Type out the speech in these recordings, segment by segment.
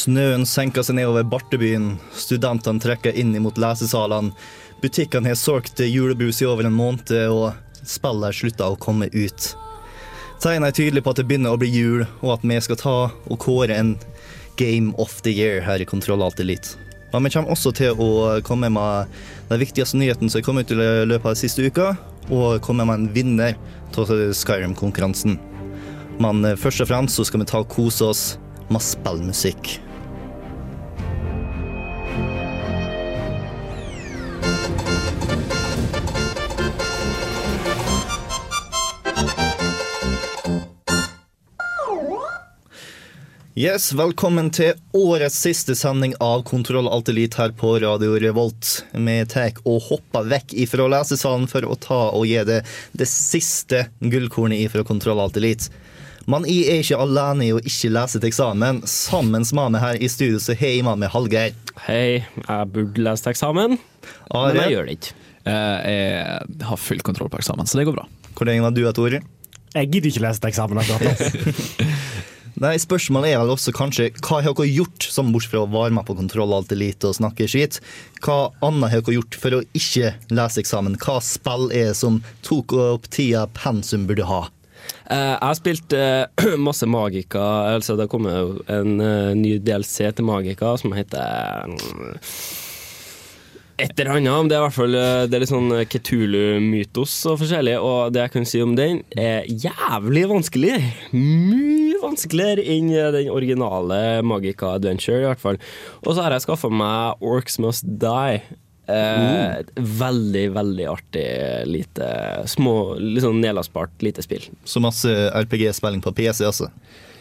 Snøen senker seg nedover Bartebyen. Studentene trekker inn mot lesesalene. Butikkene har solgt julebrus i over en måned, og spillet slutter å komme ut. Tegnene er tydelige på at det begynner å bli jul, og at vi skal ta og kåre en Game of the Year her i Kontroll Alt Elite. Men vi kommer også til å komme med den viktigste nyheten som er kommet ut i løpet av den siste uka, og komme med en vinner av Skyrim-konkurransen. Men eh, først og fremst så skal vi ta og kose oss med spillmusikk. Yes, Velkommen til årets siste sending av Kontroll Alt Elite her på Radio Revolt. Vi tar og hopper vekk ifra lesesalen for å ta og gi det det siste gullkornet ifra Kontroll Alt Elite. Men jeg er ikke alene i å ikke lese til eksamen. Sammen med meg her i studio så har jeg med meg Hallgeir. Hei, jeg burde lest eksamen, men jeg gjør det ikke. Eh, Jeg har full kontroll på eksamen, så det går bra. hvor lenge var du, Tore? Jeg gidder ikke lese til eksamen akkurat nå. Nei, Spørsmålet er vel også kanskje hva har dere gjort, som bortsett fra å være med på Kontroll Alt Elite og snakke skit? Hva annet har dere gjort for å ikke lese eksamen? Hva spill er det som tok opp tida pensum burde ha? Eh, Jeg har spilt eh, masse Magica. Altså det kommer jo en eh, ny DLC til Magica som heter mm, et eller annet. men Det er i hvert fall eh, Det er litt sånn Ketulu-mytos og forskjellig, og det jeg kan si om den, er jævlig vanskelig. Mye vanskeligere enn den originale Magica Adventure, i hvert fall. Og så har jeg skaffa meg Orcs Must Die. Eh, et veldig, veldig artig lite små, litt sånn nedlastbart lite spill. Så masse RPG-spilling på PC, altså.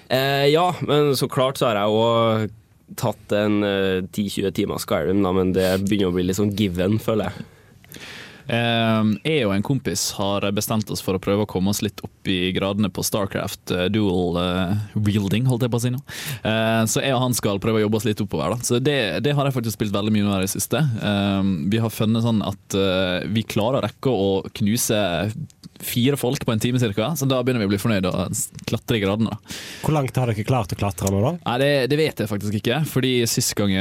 Eh, ja, men så klart så har jeg òg tatt en eh, 10-20 timer Skyrim, da, men det begynner å bli litt sånn given, føler jeg. Eh, Jeg og en kompis har bestemt oss for å prøve å komme oss litt opp i gradene på Starcraft eh, dual eh, wielding, holdt jeg på å si nå. Eh, Så jeg og han skal prøve å jobbe oss litt oppover. da. Så det, det har jeg faktisk spilt veldig mye med i det siste. Eh, Vi har funnet sånn at eh, vi klarer å rekke å knuse fire folk på en time ca., så da begynner vi å bli fornøyd og klatre i gradene. Hvor langt har dere klart å klatre nå, da? Nei, det, det vet jeg faktisk ikke, fordi sist gang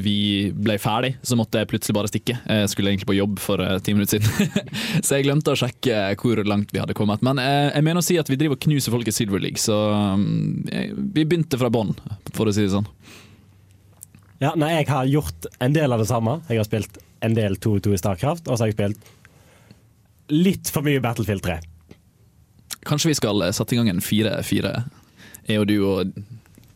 vi ble ferdig, så måtte jeg plutselig bare stikke. Jeg skulle egentlig på jobb for ti minutter siden, så jeg glemte å sjekke hvor langt vi hadde kommet. Men eh, jeg mener å si at vi driver og knuser folk i Silver League, så mm, jeg- vi begynte fra bånn, for å si det sånn. Ja, nei, jeg har gjort en del av det samme. Jeg har spilt en del 2-2 i Starcraft, og så har jeg spilt litt for mye Battlefield 3. Kanskje vi skal eh, sette i gang en fire-fire, jeg og du og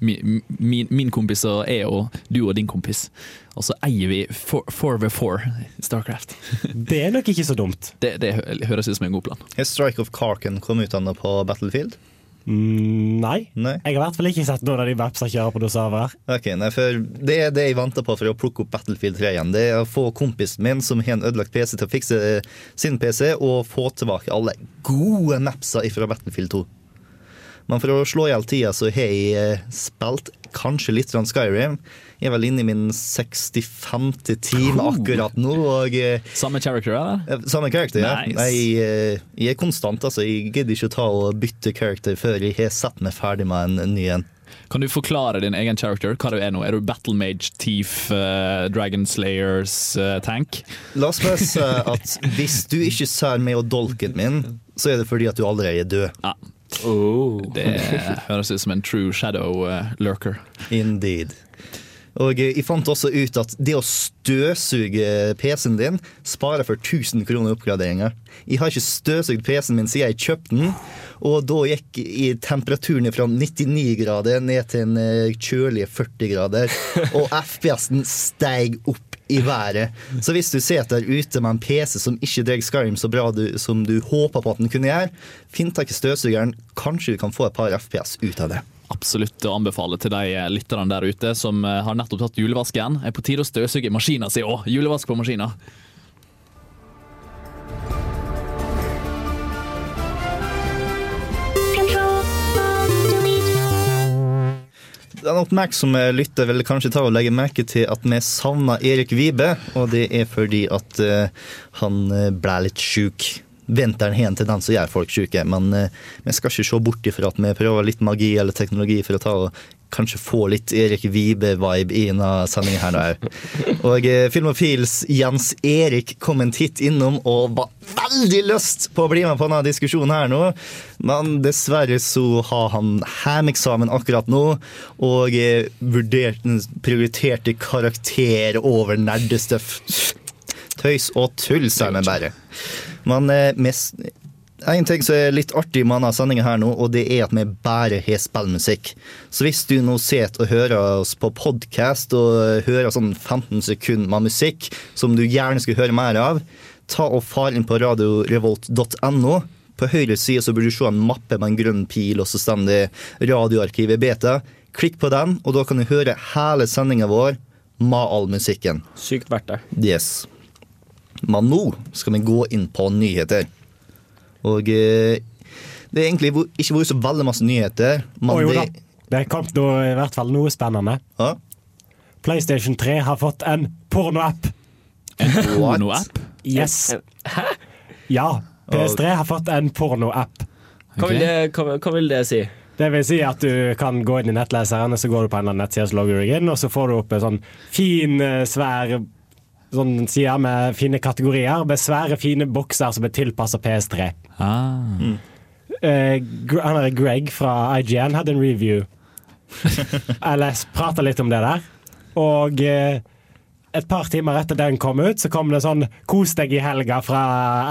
min, min, min kompis og jeg og du og din kompis. Og så eier vi 4v4 Starcraft. Det er nok ikke så dumt. Det, det høres ut som en god plan. Har Strike of Karken kommet ut ennå på Battlefield? Mm, nei. Nei? Jeg har i hvert fall ikke sett noen av de vepsa kjøre på noen server. Ok, nei, for Det er det jeg venter på for å plukke opp Battlefield 3 igjen. Det er å få kompisen min som har en ødelagt PC, til å fikse sin PC og få tilbake alle gode mapser fra Battlefield 2. Men for å slå i hjel tida, så har jeg eh, spilt kanskje litt Skyrim. Jeg er vel inne i min 65. time akkurat nå. og... eh, Samme character, eller? Samme karakter, ja. Nice. Nei, eh, jeg er konstant, altså. Jeg gidder ikke å ta og bytte karakter før jeg har sett meg ferdig med en ny en. Kan du forklare din egen character? Hva du er nå? Er du Battle Mage, Thief, uh, Dragon Slayers, uh, Tank? La oss bare si at hvis du ikke ser meg og dolken min, så er det fordi at du allerede er død. Ja, Oh. det høres ut som en true shadow uh, lurker. Indeed. Og eh, jeg fant også ut at det å støvsuge PC-en din sparer for 1000 kroner oppgraderinger. Jeg har ikke støvsugd PC-en min siden jeg kjøpte den, og da gikk i temperaturen fra 99 grader ned til en eh, kjølige 40 grader, og FPS-en steig opp i været. Så hvis du sitter der ute med en PC som ikke drar Skyrim så bra du, som du håper på at den kunne gjøre, finn tak i støvsugeren. Kanskje du kan få et par FPS ut av det. Absolutt å anbefale til de eh, lytterne der ute som eh, har nettopp tatt julevask igjen. Er på tide å støvsuge maskina si òg. Julevask på maskina. Den oppmerksomme lytter vil kanskje ta og legge merke til at vi savner Erik Vibe, og det er fordi at eh, han eh, ble litt sjuk. Vinteren har en tendens til å gjøre folk syke, men eh, vi skal ikke se bort ifra at vi prøver litt magi eller teknologi for å ta og kanskje få litt Erik Vibe-vibe i denne sendingen her. nå Og eh, Filmofils Jens Erik kom en titt innom og var veldig lyst på å bli med på denne diskusjonen her nå, men dessverre så har han hjemmeeksamen akkurat nå, og eh, vurderte, prioriterte karakter over nerdestøff. Tøys og tull, sier vi bare. Men eh, en ting som er litt artig med denne sendingen her nå, og det er at vi bare har spillmusikk. Så hvis du nå sitter og hører oss på podkast og hører sånn 15 sekunder med musikk som du gjerne skulle høre mer av, ta og far inn på radiorevolt.no. På høyre side så burde du se en mappe med en grønn pil, og så står det radioarkivet beta. Klikk på den, og da kan du høre hele sendinga vår med all musikken. Sykt verdt det. Yes. Men nå skal vi gå inn på nyheter. Og eh, det er egentlig ikke vært så veldig masse nyheter. Men Å jo da. det, er kommet noe, i hvert fall noe spennende. ja, PlayStation 3 har fått en pornoapp. En Porno-app? Hæ? Ja. PS3 har fått en pornoapp. Hva, vil det, hva, hva vil det si? Det vil si at du kan gå inn i nettleseren, og så går du på en eller annen nettside, så logger deg inn, og så får du opp en sånn fin, eh, svær sånn sider med fine kategorier, med svære, fine bokser som er tilpassa PS3. Ah. Mm. Der Greg fra IGN hadde en review. Eller prata litt om det der. Og eh, et par timer etter den kom ut, så kom det sånn 'Kos deg i helga' fra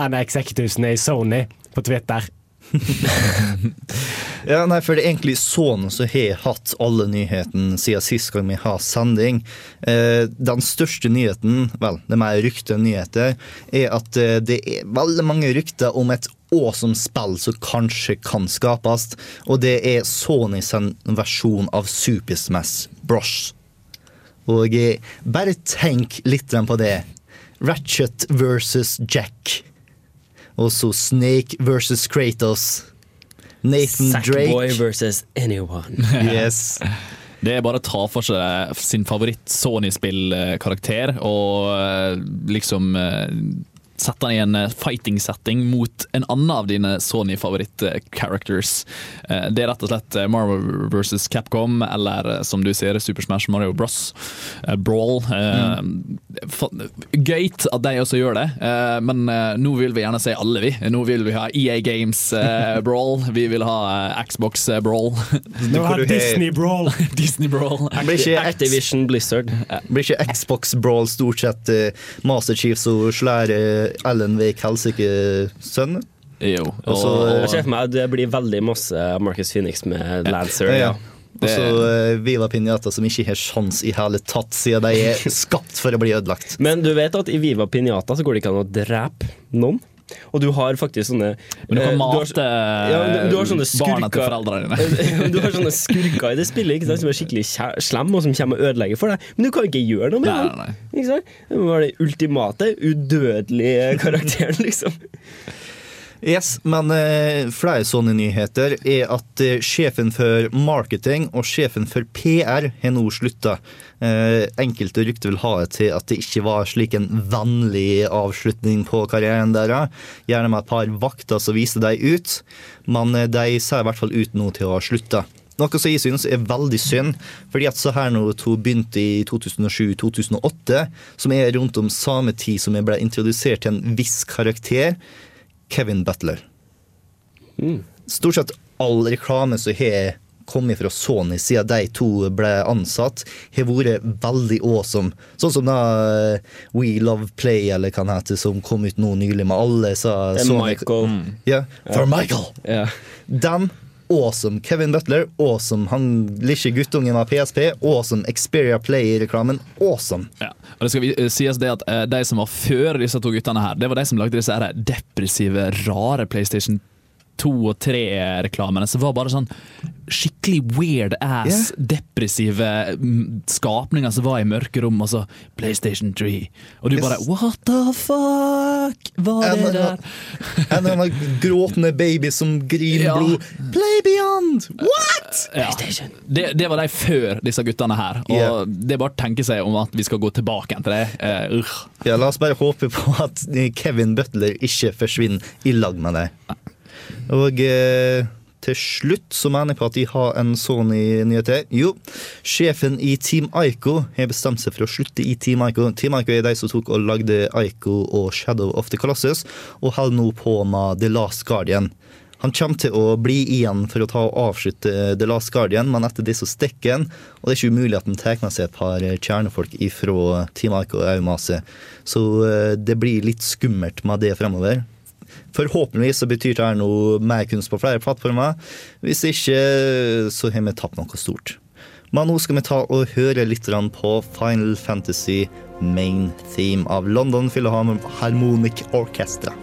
en av i Sony på Twitter. Ja, nei, for det er egentlig sånn som har hatt alle nyhetene siden sist gang vi har sending. Eh, den største nyheten, vel, det er mer rykter enn nyheter, er at eh, det er veldig mange rykter om et awesome spill som kanskje kan skapes, og det er Sony sin versjon av Super Smash Bros. Og eh, bare tenk litt på det. Ratchet versus Jack. Og så Snake versus Kratos. Nathan Sackboy Drake. versus anyone. Yes. Det er bare å ta for seg sin favoritt-Sony-spillkarakter og eh, liksom eh, sette han i en eh, fighting-setting mot en annen av dine Sony-favoritt-characters. Eh, Det er rett og slett eh, Marvel versus Capcom, eller som du sier, Super Smash Mario Bros. eh, Brawl. Mm. Gøyt at de også gjør det, eh, men nå vil vi gjerne se alle, vi. Nå vil vi ha EA Games Brawl, vi vil ha Xbox Brawl, Nå har Disney Brawl. Disney Brawl. Blir ikke, Activision Blizzard. blir ikke Xbox Brawl stort sett Master Chiefs og slår eh, Ellen Wake helsike sønn? Jo. Og så, og- Jeg ser for meg at det blir veldig masse Marcus Phoenix med Lancer. Ja. Ja. Og så eh, Viva Pinata, som ikke har sjans i hele tatt, siden de er skapt for å bli ødelagt. Men du vet at i Viva Pinata så går det ikke an å drepe noen. Og du har faktisk sånne Men du eh, kan har- mate ja, du har sånne barna til foreldrene dine. du har sånne skurker i det spillet ikke sant, som er skikkelig slemme slem og som kommer og ødelegger for deg. Men du kan ikke gjøre noe med Nei, nei, nei. Ikke sant? Det være den ultimate, udødelige karakteren, liksom. Yes, men eh, flere sånne nyheter er at eh, sjefen for marketing og sjefen for PR har nå slutta. Eh, enkelte rykter vil ha det til at det ikke var slik en vennlig avslutning på karrieren deres. Gjerne med et par vakter som viste dem ut, men eh, de ser i hvert fall ut nå til å ha slutta. Noe som jeg synes er veldig synd, fordi at så her når to begynte i 2007-2008, som er rundt om samme tid som jeg ble introdusert til en viss karakter, Kevin Butler. Stort sett all reklame som har kommet fra Sony siden de to ble ansatt, har vært veldig awesome. Sånn som da eh, We Love Play, eller hva det heter, som kom ut nå nylig med alle sa Sony- Michael. Ja, for Michael! Ja. Den awesome Kevin Butler, awesome han lille guttungen av PSP, awesome Xperia Play-reklamen, awesome. Ja. Og det skal eh, sies det at eh, De som var før disse to guttene, her Det var de som lagde disse her depressive, rare PlayStation to og tre-reklamene, så var bare sånn skikkelig weird ass, depressive mm, skapninger som var i mørke rom, og så PlayStation 3. Og du Yes. bare What the fuck? Var er det der? En eller annen gråtende baby som griner Ja. blod. Play Beyond! What?! Ja. Det, det var de før disse guttene her. Og yeah. det er bare å tenke seg om at vi skal gå tilbake til det. Uh. Ja, la oss bare håpe på at Kevin Butler ikke forsvinner i lag med deg. Og eh, til slutt så mener jeg på at de har en sånn i nyheter. Jo, sjefen i Team Ico har bestemt seg for å slutte i Team Ico. Team Ico er de som tok og lagde Ico og Shadow of the Colossus, og holder nå på med The Last Guardian. Han kommer til å bli igjen for å ta og avslutte The Last Guardian, men etter det så stikker han, og det er ikke umulig at han tar seg et par kjernefolk ifra Team Ico og Aumase. Så eh, det blir litt skummelt med det fremover. Forhåpentligvis så betyr det noe mer kunst på flere plattformer. Hvis ikke så har vi tapt noe stort. Men nå skal vi ta og høre litt på Final Fantasy Main Theme av London Philharmonic Orchestra.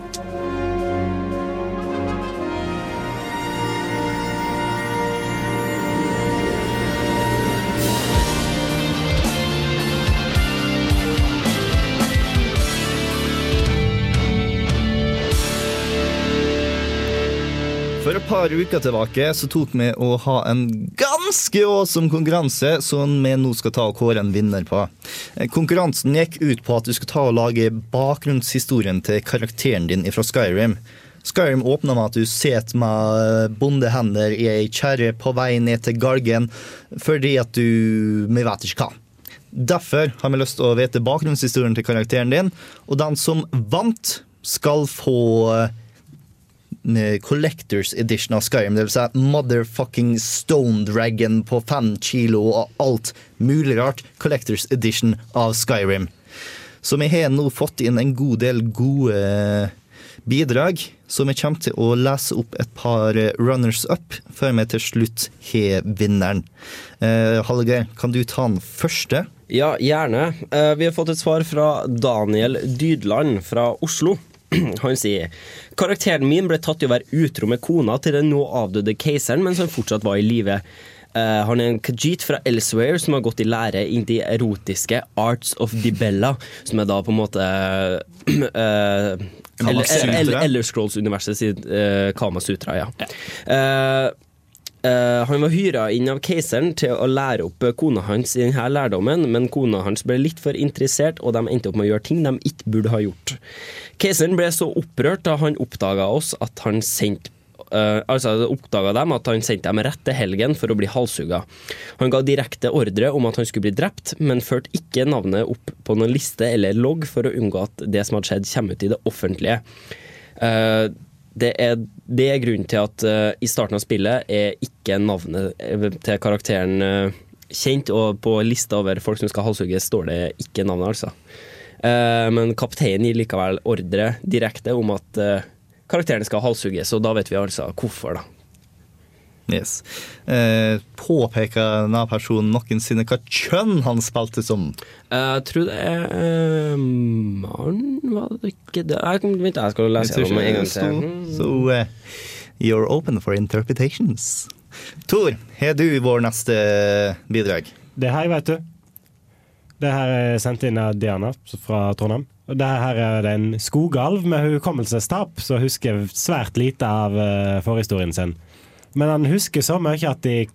Par uker tilbake så tok vi å ha en ganske awesome konkurranse som vi nå skal ta og kåre en vinner på. Eh, Konkurransen gikk ut på at du skulle ta og lage bakgrunnshistorien til karakteren din fra Skyrim. Skyrim åpner med at du sitter med bondehender i ei kjerre på vei ned til galgen fordi at du Vi vet ikke hva. Derfor har vi lyst til å vite bakgrunnshistorien til karakteren din, og den som vant, skal få med Collectors Edition av Skyrim. Det vil si motherfucking Stone Dragon på fem kilo og alt mulig rart. Collectors Edition av Skyrim. Så vi har nå fått inn en god del gode bidrag, så vi kommer til å lese opp et par runners up før vi til slutt har vinneren. Eh, Hallgeir, kan du ta den første? Ja, gjerne. Eh, vi har fått et svar fra Daniel Dydland fra Oslo. Han sier karakteren min ble tatt i å være utro med kona til den nå avdøde keiseren mens han fortsatt var i live. Uh, han er en kajit fra Elsewhere som har gått i lære inn de erotiske Arts of Dibella, som er da på en måte uh, uh, Eller Scrolls-universet sitt uh, Kamasutra, ja. Eh, eh, han var hyra inn av keiseren til å lære opp eh, kona hans i denne lærdommen, men kona hans ble litt for interessert, og de endte opp med å gjøre ting de ikke burde ha gjort. Keiseren ble så opprørt da han oppdaga oss at han sendte Uh, altså oppdaga dem at han sendte dem rett til helgen for å bli halshugga. Han ga direkte ordre om at han skulle bli drept, men førte ikke navnet opp på noen liste eller logg for å unngå at det som hadde skjedd, kommer ut i det offentlige. Uh, det er, det er grunnen til at uh, i starten av spillet er ikke navnet eh, til karakteren uh, kjent, og på lista over folk som skal halshugges, står det ikke navnet, altså. Uh, men kapteinen gir likevel ordre direkte om at karakteren skal halshugges, og da vet vi altså hvorfor, da. Yes. Eh, påpeker denne personen noensinne hva kjønn han spilte som? Eh, Jeg tror det er eh, mann, var det ikke det? Jeg, vent, jeg skal lese gjennom en gang til. Så uh, you're open for interpretations. Tor, har du vår neste bidrag? Det her vet du. Det her er sendt inn av Diana fra Trondheim. Og det her er det en skogalv med hukommelsestap som husker svært lite av eh, forhistorien sin. Men han husker så mye at de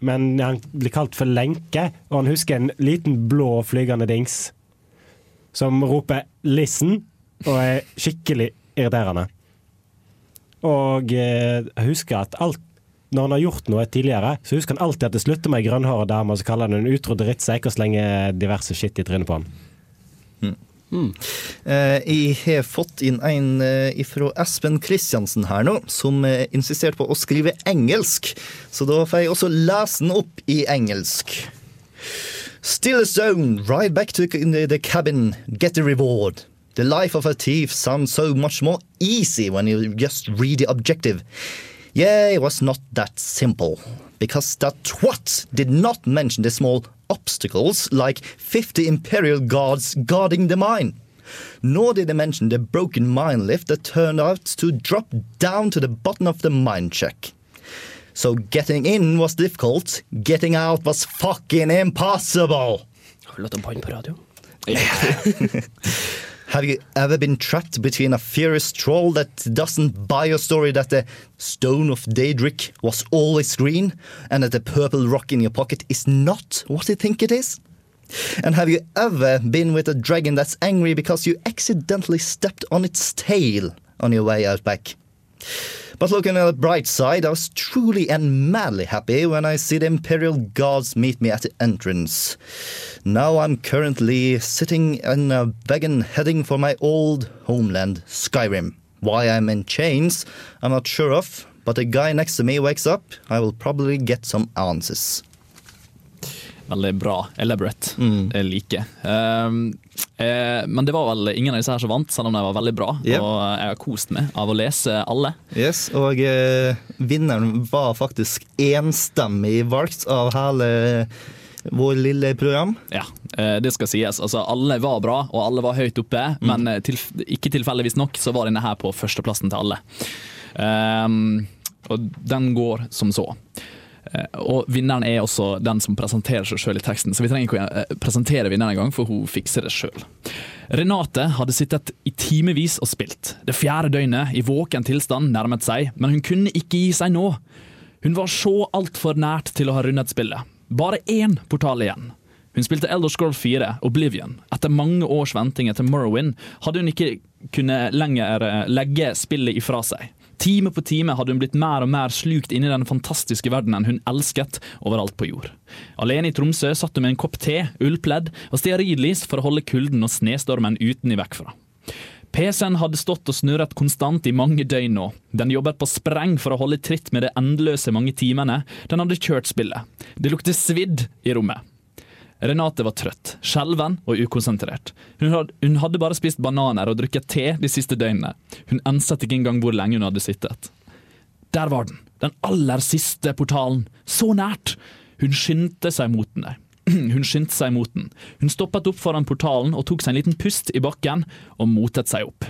Men han blir kalt for lenke, og han husker en liten blå flygende dings som roper 'listen' og er skikkelig irriterende. Og eh, jeg husker at alt når han har gjort noe tidligere, så husker han alltid at det slutter med ei grønnhåra dame, og så kaller han en utro drittsekk og slenger diverse skitt i trynet på han. Eh, jeg har fått inn en eh, fra Espen Kristiansen her nå, som eh, insisterte på å skrive engelsk. Så da får jeg også lese den opp i engelsk. Still a zone, ride back to the cabin, get the reward. The life of a thief sounds so much more easy when you just read the objective. Yeah, it was not that simple. Because that twat did not mention the small obstacles like 50 Imperial guards guarding the mine. nor did they mention the broken mine lift that turned out to drop down to the bottom of the mine check. So getting in was difficult, getting out was fucking impossible! Har vi lov til å banne på radio? Have you ever been trapped between a furious troll that doesn't buy your story that the stone of Daedric was always green and that the purple rock in your pocket is not what you think it is? And have you ever been with a dragon that's angry because you accidentally stepped on its tail on your way out back? But looking at the bright side, I was truly and madly happy when I see the Imperial Guards meet me at the entrance. Now I'm currently sitting in a wagon heading for my old homeland, Skyrim. Why I'm in chains, I'm not sure of, but the guy next to me wakes up, I will probably get some answers. Veldig bra. Elaborate. Jeg liker. Um, eh, men det var vel ingen av disse her som vant, selv om de var veldig bra. Yep. Og jeg har kost meg av å lese alle. Yes, og eh, vinneren var faktisk enstemmig valgt av hele vår lille program. Ja, eh, det skal sies. Altså, alle var bra, og alle var høyt oppe, men til, ikke tilfeldigvis nok så var denne her på førsteplassen til alle. Um, og den går som så. Eh, Og vinneren er også den som presenterer seg sjøl i teksten, så vi trenger ikke å eh, presentere vinneren engang, for hun fikser det sjøl. Renate hadde sittet i timevis og spilt. Det fjerde døgnet i våken tilstand nærmet seg, men hun kunne ikke gi seg nå. Hun var så altfor nært til å ha rundet spillet. Bare én portal igjen. Hun spilte Elder Scroll 4, Oblivion. Etter mange års venting etter Morrowind hadde hun ikke kunnet lenger eh, legge spillet ifra seg. Time på time hadde hun blitt mer og mer slukt inn i den fantastiske verdenen hun elsket overalt på jord. Alene i Tromsø satt hun med en kopp te, ullpledd og stearinlys for å holde kulden og snestormen uten i vekk fra. PC-en hadde stått og snurret konstant i mange døgn nå. Den jobbet på spreng for å holde tritt med det endeløse mange timene den hadde kjørt spillet. Det luktet svidd i rommet. Renate var trøtt, skjelven og ukonsentrert. Hun hadde, hun hadde bare spist bananer og drukket te de siste døgnene. Hun enset ikke engang hvor lenge hun hadde sittet. Der var den, den aller siste portalen, så nært! Hun skyndte seg mot den. Hun skyndte seg mot den. Hun stoppet opp foran portalen og tok seg en liten pust i bakken og motet seg opp.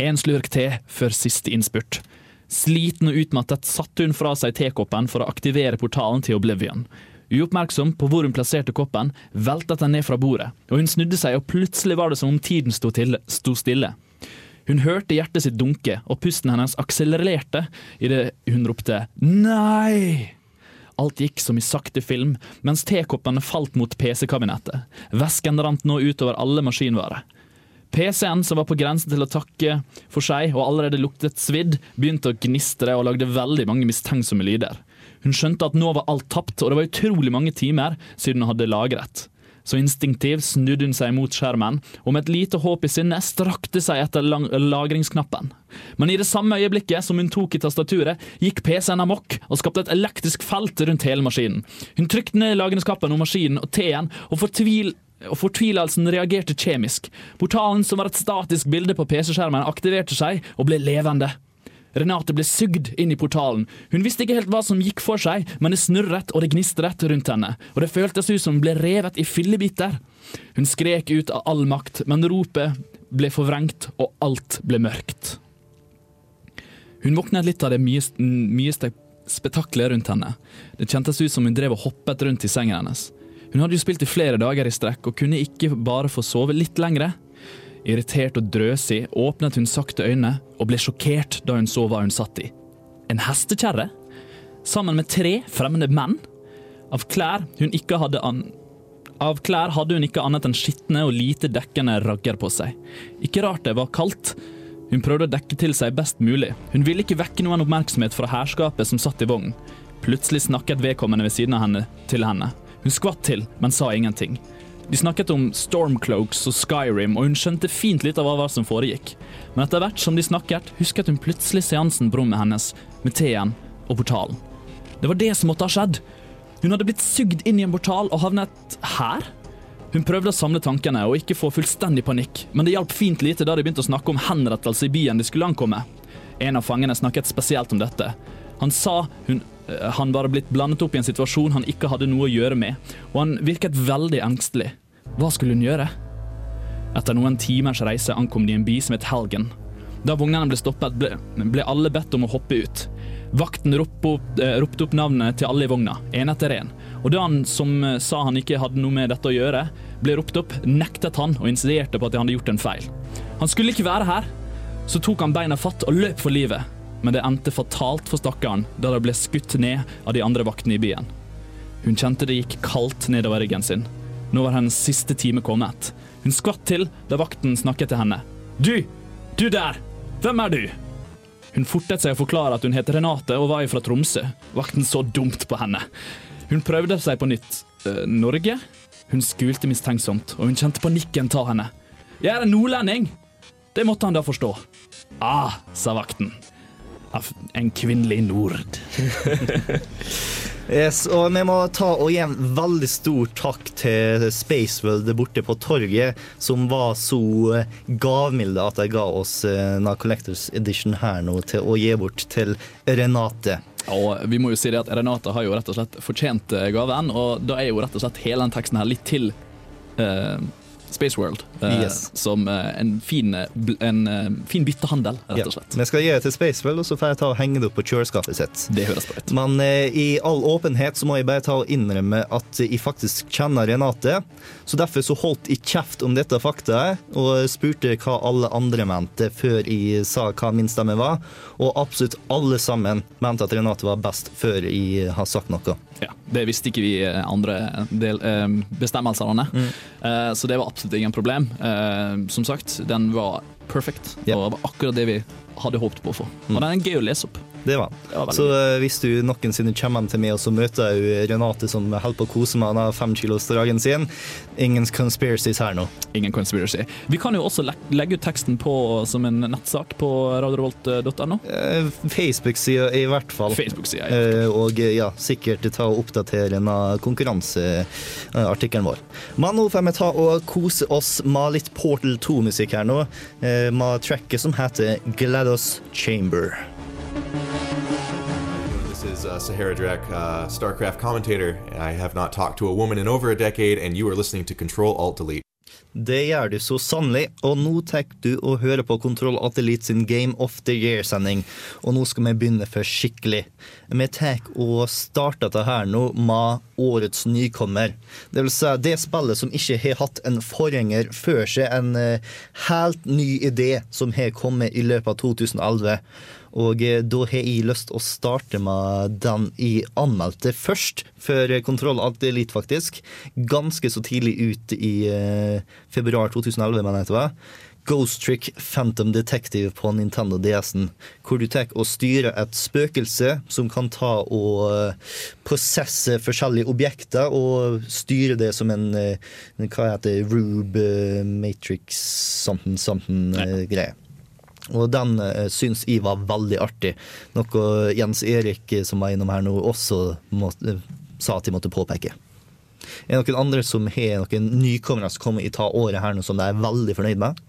En slurk te før siste innspurt. Sliten og utmattet satte hun fra seg tekoppen for å aktivere portalen til Oblivion. Uoppmerksom på hvor hun plasserte koppen, veltet den ned fra bordet, og hun snudde seg, og plutselig var det som om tiden sto, til, sto stille. Hun hørte hjertet sitt dunke, og pusten hennes akselererte idet hun ropte 'nei'. Alt gikk som i sakte film, mens tekoppene falt mot PC-kabinettet. Væsken rant nå utover alle maskinvarer. PC-en, som var på grensen til å takke for seg og allerede luktet svidd, begynte å gnistre og lagde veldig mange mistenksomme lyder. Hun skjønte at nå var alt tapt, og det var utrolig mange timer siden hun hadde lagret. Så instinktivt snudde hun seg mot skjermen, og med et lite håp i sinne strakte seg etter lagringsknappen. Men i det samme øyeblikket som hun tok i tastaturet, gikk PC-en amok og skapte et elektrisk felt rundt hele maskinen. Hun trykte ned lagringsknappen og maskinen og T-en, og fortvil og fortvilelsen reagerte kjemisk. Portalen, som var et statisk bilde på PC-skjermen, aktiverte seg og ble levende. Renate ble sugd inn i portalen. Hun visste ikke helt hva som gikk for seg, men det snurret og det gnistret rundt henne, og det føltes ut som hun ble revet i fillebiter. Hun skrek ut av all makt, men ropet ble forvrengt, og alt ble mørkt. Hun våknet litt av det mye, mye spetakkelet rundt henne. Det kjentes ut som hun drev og hoppet rundt i sengen hennes. Hun hadde jo spilt i flere dager i strekk og kunne ikke bare få sove litt lengre. Irritert og drøsig åpnet hun sakte øynene og ble sjokkert da hun så hva hun satt i. En hestekjerre? Sammen med tre fremmede menn? Av klær hadde. Av klær hadde hun ikke annet enn skitne og lite dekkende ragger på seg. Ikke rart det var kaldt. Hun prøvde å dekke til seg best mulig. Hun ville ikke vekke noen oppmerksomhet fra herskapet som satt i vognen. Plutselig snakket vedkommende ved siden av henne til henne. Hun skvatt til, men sa ingenting. De snakket om Stormcloaks og Skyrim, og hun skjønte fint litt av hva som foregikk. Men etter hvert som de snakket, husket hun plutselig seansen på rommet hennes, med teen og portalen. Det var det som måtte ha skjedd. Hun hadde blitt sugd inn i en portal og havnet her. Hun prøvde å samle tankene og ikke få fullstendig panikk, men det hjalp fint lite da de begynte å snakke om henrettelse i byen de skulle ankomme. En av fangene snakket spesielt om dette. Han sa hun, han var blitt blandet opp i en situasjon han ikke hadde noe å gjøre med, og han virket veldig engstelig. Hva skulle hun gjøre? Etter noen timers reise ankom de en by som het Helgen. Da vognene ble stoppet, ble, ble alle bedt om å hoppe ut. Vakten ropte opp, eh, ropte opp navnet til alle i vogna, én etter én. Og da han som eh, sa han ikke hadde noe med dette å gjøre, ble ropt opp, nektet han og insisterte på at han hadde gjort en feil. Han skulle ikke være her. Så tok han beina fatt og løp for livet, men det endte fatalt for stakkaren da de ble skutt ned av de andre vaktene i byen. Hun kjente det gikk kaldt nedover ryggen sin. Nå var hennes siste time kommet. Hun skvatt til da vakten snakket til henne. Du! Du der! Hvem er du? Hun fortet seg å forklare at hun het Renate og var fra Tromsø. Vakten så dumt på henne. Hun prøvde seg på nytt. Øh, Norge? Hun skulte mistenksomt, og hun kjente panikken ta henne. Jeg er en nordlending! Det måtte han da forstå. Ah, sa vakten. Av En kvinnelig nord. Yes, og vi må ta og gi en veldig stor takk til Spaceworld borte på torget, som var så eh, gavmilde at de ga oss eh, Collectors Edition her nå til å gi bort til Renate. Og vi må jo si det at Renate har jo rett og slett fortjent eh, gaven, og da er jo rett og slett hele den teksten her litt til eh, Space World. eh, Yes. Som eh, en, fin, eh, en fin byttehandel, rett og slett. Vi skal gi det til Spaceworld, og så får jeg ta og henge det opp på kjøleskapet sitt. Det høres bra ut. Men i all åpenhet så må jeg bare ta og innrømme at jeg faktisk kjenner Renate. Så derfor så holdt jeg kjeft om dette faktaet og spurte hva alle andre mente før jeg sa hva min stemme var. Og absolutt alle sammen mente at Renate var best før jeg har sagt noe. Ja, det visste ikke vi andre del, bestemmelsene. Mm. Så det var absolutt ingen problem. Uh, som sagt, den var perfect, Ja. og var akkurat det vi hadde håpet på å få. Mm. Og den er gøy å lese opp. Det var han. Så uh, hvis du noensinne kommer til meg, og så møter jeg Renate som holder på å kose med den femkilosdragen sin, ingen conspiracies her nå. Ingen conspiracy. Vi kan jo også le legge ut teksten på som en nettsak på radiorevolt.no. Uh, Facebook-sida i hvert fall. Facebook-sida. Ja. Uh, og eh, ja, sikkert ta og oppdatere denne konkurranseartikkelen vår. Men nå får vi ta og kose oss med litt Portal 2-musikk her nå, eh, med tracket som heter GLaDOS Chamber. Uh, Sahara Drek, uh, StarCraft commentator. I have not talked to a woman in over a decade, and you are listening to Control Alt Delete. Det gjør du så sannelig, og nå tar du og hører på Kontroll Atelit sin Game of the Year-sending. Og nå skal vi begynne for skikkelig. Vi tar og starter dette her nå med årets nykommer. Det vil si det spillet som ikke har hatt en forgjenger før seg, en eh, helt ny idé som har kommet i løpet av 2011. Og eh, da har jeg lyst å starte med den jeg anmeldte først, før Kontroll Alt Elite, faktisk. Ganske så tidlig ut i eh, februar 2011, mener jeg det var. Ghost Trick Phantom Detective på Nintendo DS-en. Hvor du tar og styrer et spøkelse som kan ta og eh, prosesse forskjellige objekter og styre det som en eh, Hva heter det? Rube Matrix something something eh, greie. Og den eh, syns jeg var veldig artig. Noe Jens Erik, eh, som var innom her nå, også måtte, sa at de måtte påpeke. Er det noen andre som har noen nykommere som kommer i ta året her nå, som de er veldig fornøyd med?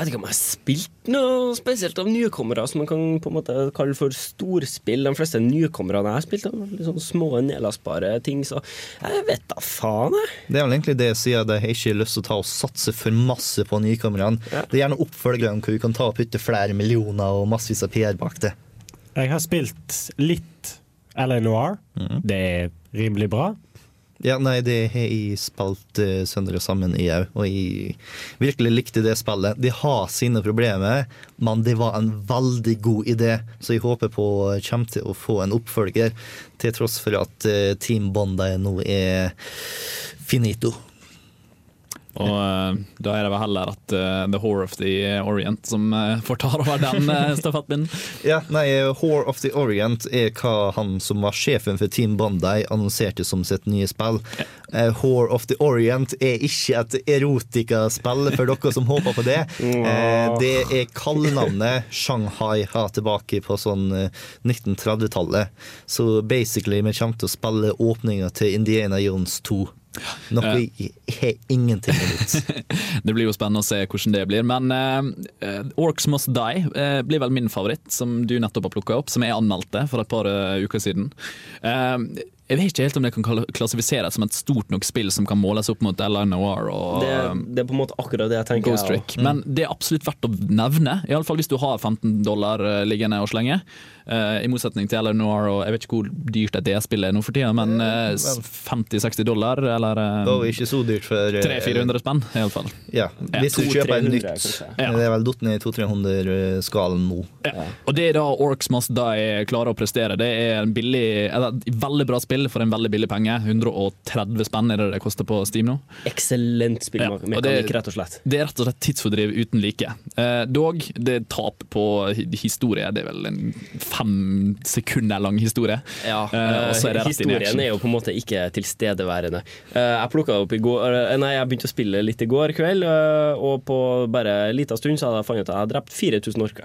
Jeg vet ikke om jeg har spilt noe spesielt av nykommere som man kan på en måte kalle for storspill. De fleste nykommerne jeg har spilt, er litt sånn små, nedlastbare ting, så jeg vet da faen, jeg. Det er vel egentlig det jeg sier, at jeg har ikke lyst til å ta og satse for masse på nykommerne. Ja. Det er gjerne oppfølgerne hvor vi kan ta og putte flere millioner og massevis av PR bak det. Jeg har spilt litt LA Noir. Det er rimelig bra. Ja, nei, det har jeg spilt uh, sønder og sammen i òg, og jeg virkelig likte det spillet. De har sine problemer, men det var en veldig god idé, så jeg håper på kommer til å få en oppfølger, til tross for at uh, Team Bondi nå er finito. Og eh, da er det vel heller at uh, The Whore of the Orient som uh, får ta over den uh, stafettpinnen. Ja, nei, Whore of the Orient er hva han som var sjefen for Team Bandai annonserte som sitt nye spill. Uh, Whore of the Orient er ikke et erotikaspill for dere som håper på det. Eh, det er kallenavnet Shanghai har tilbake på sånn eh, 1930-tallet. Så basically vi kommer til å spille åpninga til Indiana Jones 2. Noe jeg har ingenting imot. Det blir jo spennende å se hvordan det blir. Men uh, Orcs Must Die uh, blir vel min favoritt, som du nettopp har plukka opp. Som jeg anmeldte for et par uh, uker siden. Eh, Jeg vet ikke helt om det kan klassifiseres som et stort nok spill som kan måles opp mot L.A. Noir og Det, det er på en måte akkurat det jeg tenker. Ghost jeg Mm. Men det er absolutt verdt å nevne, Iallfall hvis du har 15 dollar eh, liggende og slenge. Uh, I motsetning til L.A. Noir og jeg vet ikke hvor dyrt et DS-spill er nå for tida, men uh, 50-60 dollar, eller Det var ikke så dyrt for eh, 300-400 spenn, iallfall. Ja, hvis du kjøper et nytt. kanskje. Ja. Det er vel datt ned i 200-300-skalen nå. Og det er da Orcs Must Die klarer å prestere. Det er en billig, eller, veldig bra spill for en veldig billig penge. 130 spenn er det det koster på Steam nå. Eksellent Ja, spillmekanikk, ja, rett og slett. Det er rett og slett tidsfordriv uten like. Eh, dog, det er tap på hi- historie. Det er vel en fem sekunder lang historie. Ja, Eh, er det rett Historien er jo på en måte ikke tilstedeværende. Eh, jeg plukka det opp i går eh, Nei, jeg begynte å spille litt i går kveld, eh, og på bare en liten stund så hadde jeg funnet ut at jeg hadde drept 4000 orker.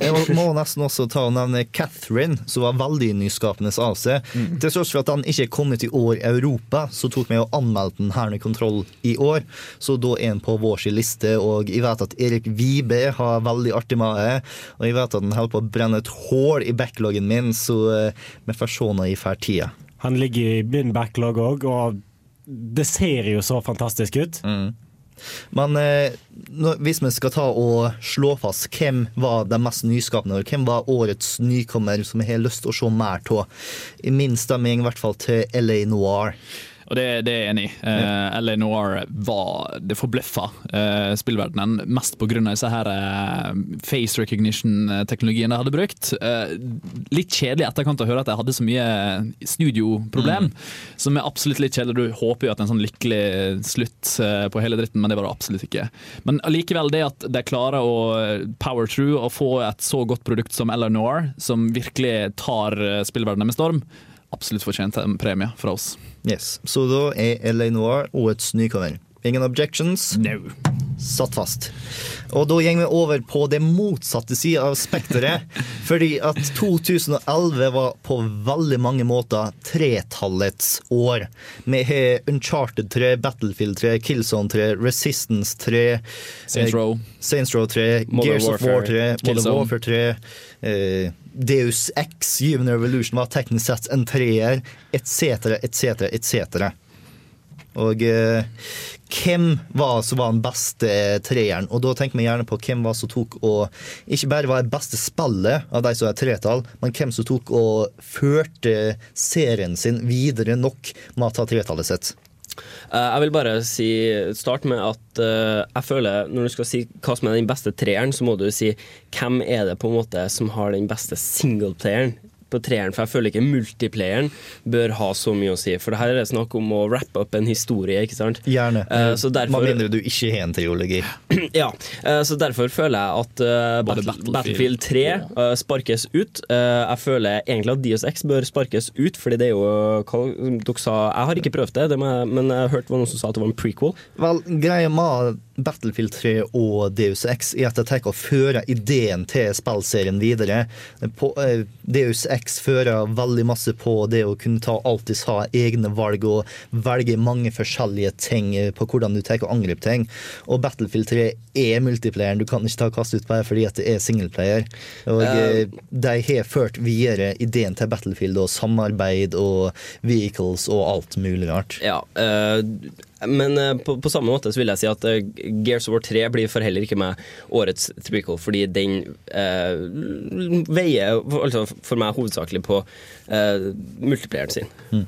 Jeg må- nesten også ta og nevne Catherine, som var veldig nyskapende av seg. Til tross for at den ikke er kommet i år i Europa, så tok vi og anmeldte den her i Kontroll i år. Så da er den på vår sin liste, og jeg vet at Erik Vibe har veldig artig med det. Og jeg vet at den holder på å brenne et hull i backloggen min, så vi får se når jeg får tida. Han ligger i min backlog òg, og det ser jo så fantastisk ut. Men eh, hvis vi skal ta og slå fast hvem var den mest nyskapende, og hvem var årets nykommer som jeg har lyst til å se mer av, i min stemming i hvert fall til LA Noir. Og det, det er jeg enig i. Uh, LA Noir var Det forbløffa uh, spillverdenen mest pga. disse her eh, face recognition-teknologien de hadde brukt. Uh, litt kjedelig i etterkant å høre at de hadde så mye studioproblem, som er absolutt litt kjedelig. Du håper jo at det er en sånn lykkelig slutt på hele dritten, men det var det absolutt ikke. Men allikevel, det at de klarer å power through og få et så godt produkt som LA Noir, som virkelig tar spillverdenen med storm, absolutt fortjent en premie fra oss. Yes. Så da er LA Noir årets nykommer. Ingen objections? No. Satt fast. Og da går vi over på det motsatte sida av spekteret. fordi at 2011 var på veldig mange måter tretallets år. Vi har Uncharted 3, Battlefield 3, Killzone 3, Resistance 3, Saints eh, Row. Saints Row 3, Modern Gears of War 3, Modern Killzone. Warfare 3, eh, Deus X, Human Revolution var teknisk sett en treer, etc., etc., etc. Og eh, hvem var som var den beste treeren? Og da tenker vi gjerne på hvem var som tok og ikke bare var det beste spillet av de som er tretall, men hvem som tok og førte serien sin videre nok med å ta tretallet sitt. Eh, jeg vil bare si, starte med at uh, jeg føler når du skal si hva som er den beste treeren, så må du si hvem er det på en måte som har den beste singleplayeren på treeren, for jeg føler ikke multiplayeren bør ha så mye å si. For det her er det snakk om å wrappe opp en historie, ikke sant? Gjerne. Uh, så derfor- Hva mindre du ikke har en triologi. Ja, uh, så derfor føler jeg at uh, Battle, Battlefield- Battlefield 3 eh, sparkes ut. Eh, jeg føler egentlig at Dios X bør sparkes ut, fordi det er jo hva dere sa Jeg har ikke prøvd det, det jeg, men jeg hørte noen som sa at det var en prequel. Vel, greia med Battlefield 3 og Deus X er at de tar og fører ideen til spillserien videre. På, eh, Deus X fører veldig masse på det å kunne ta alltid ha egne valg og velge mange forskjellige ting eh, på hvordan du tar og angriper ting. Og Battlefield 3 er multiplayeren. Du kan ikke ta kast ut bare fordi at det er singleplayer. Og uh, de har ført videre ideen til Battlefield og samarbeid og vehicles og alt mulig rart. Ja, eh, men eh, på, på samme måte så vil jeg si at eh, Gears of War 3 blir for heller ikke med årets prequel, fordi den eh, veier altså for meg hovedsakelig på uh, multiplayeren sin.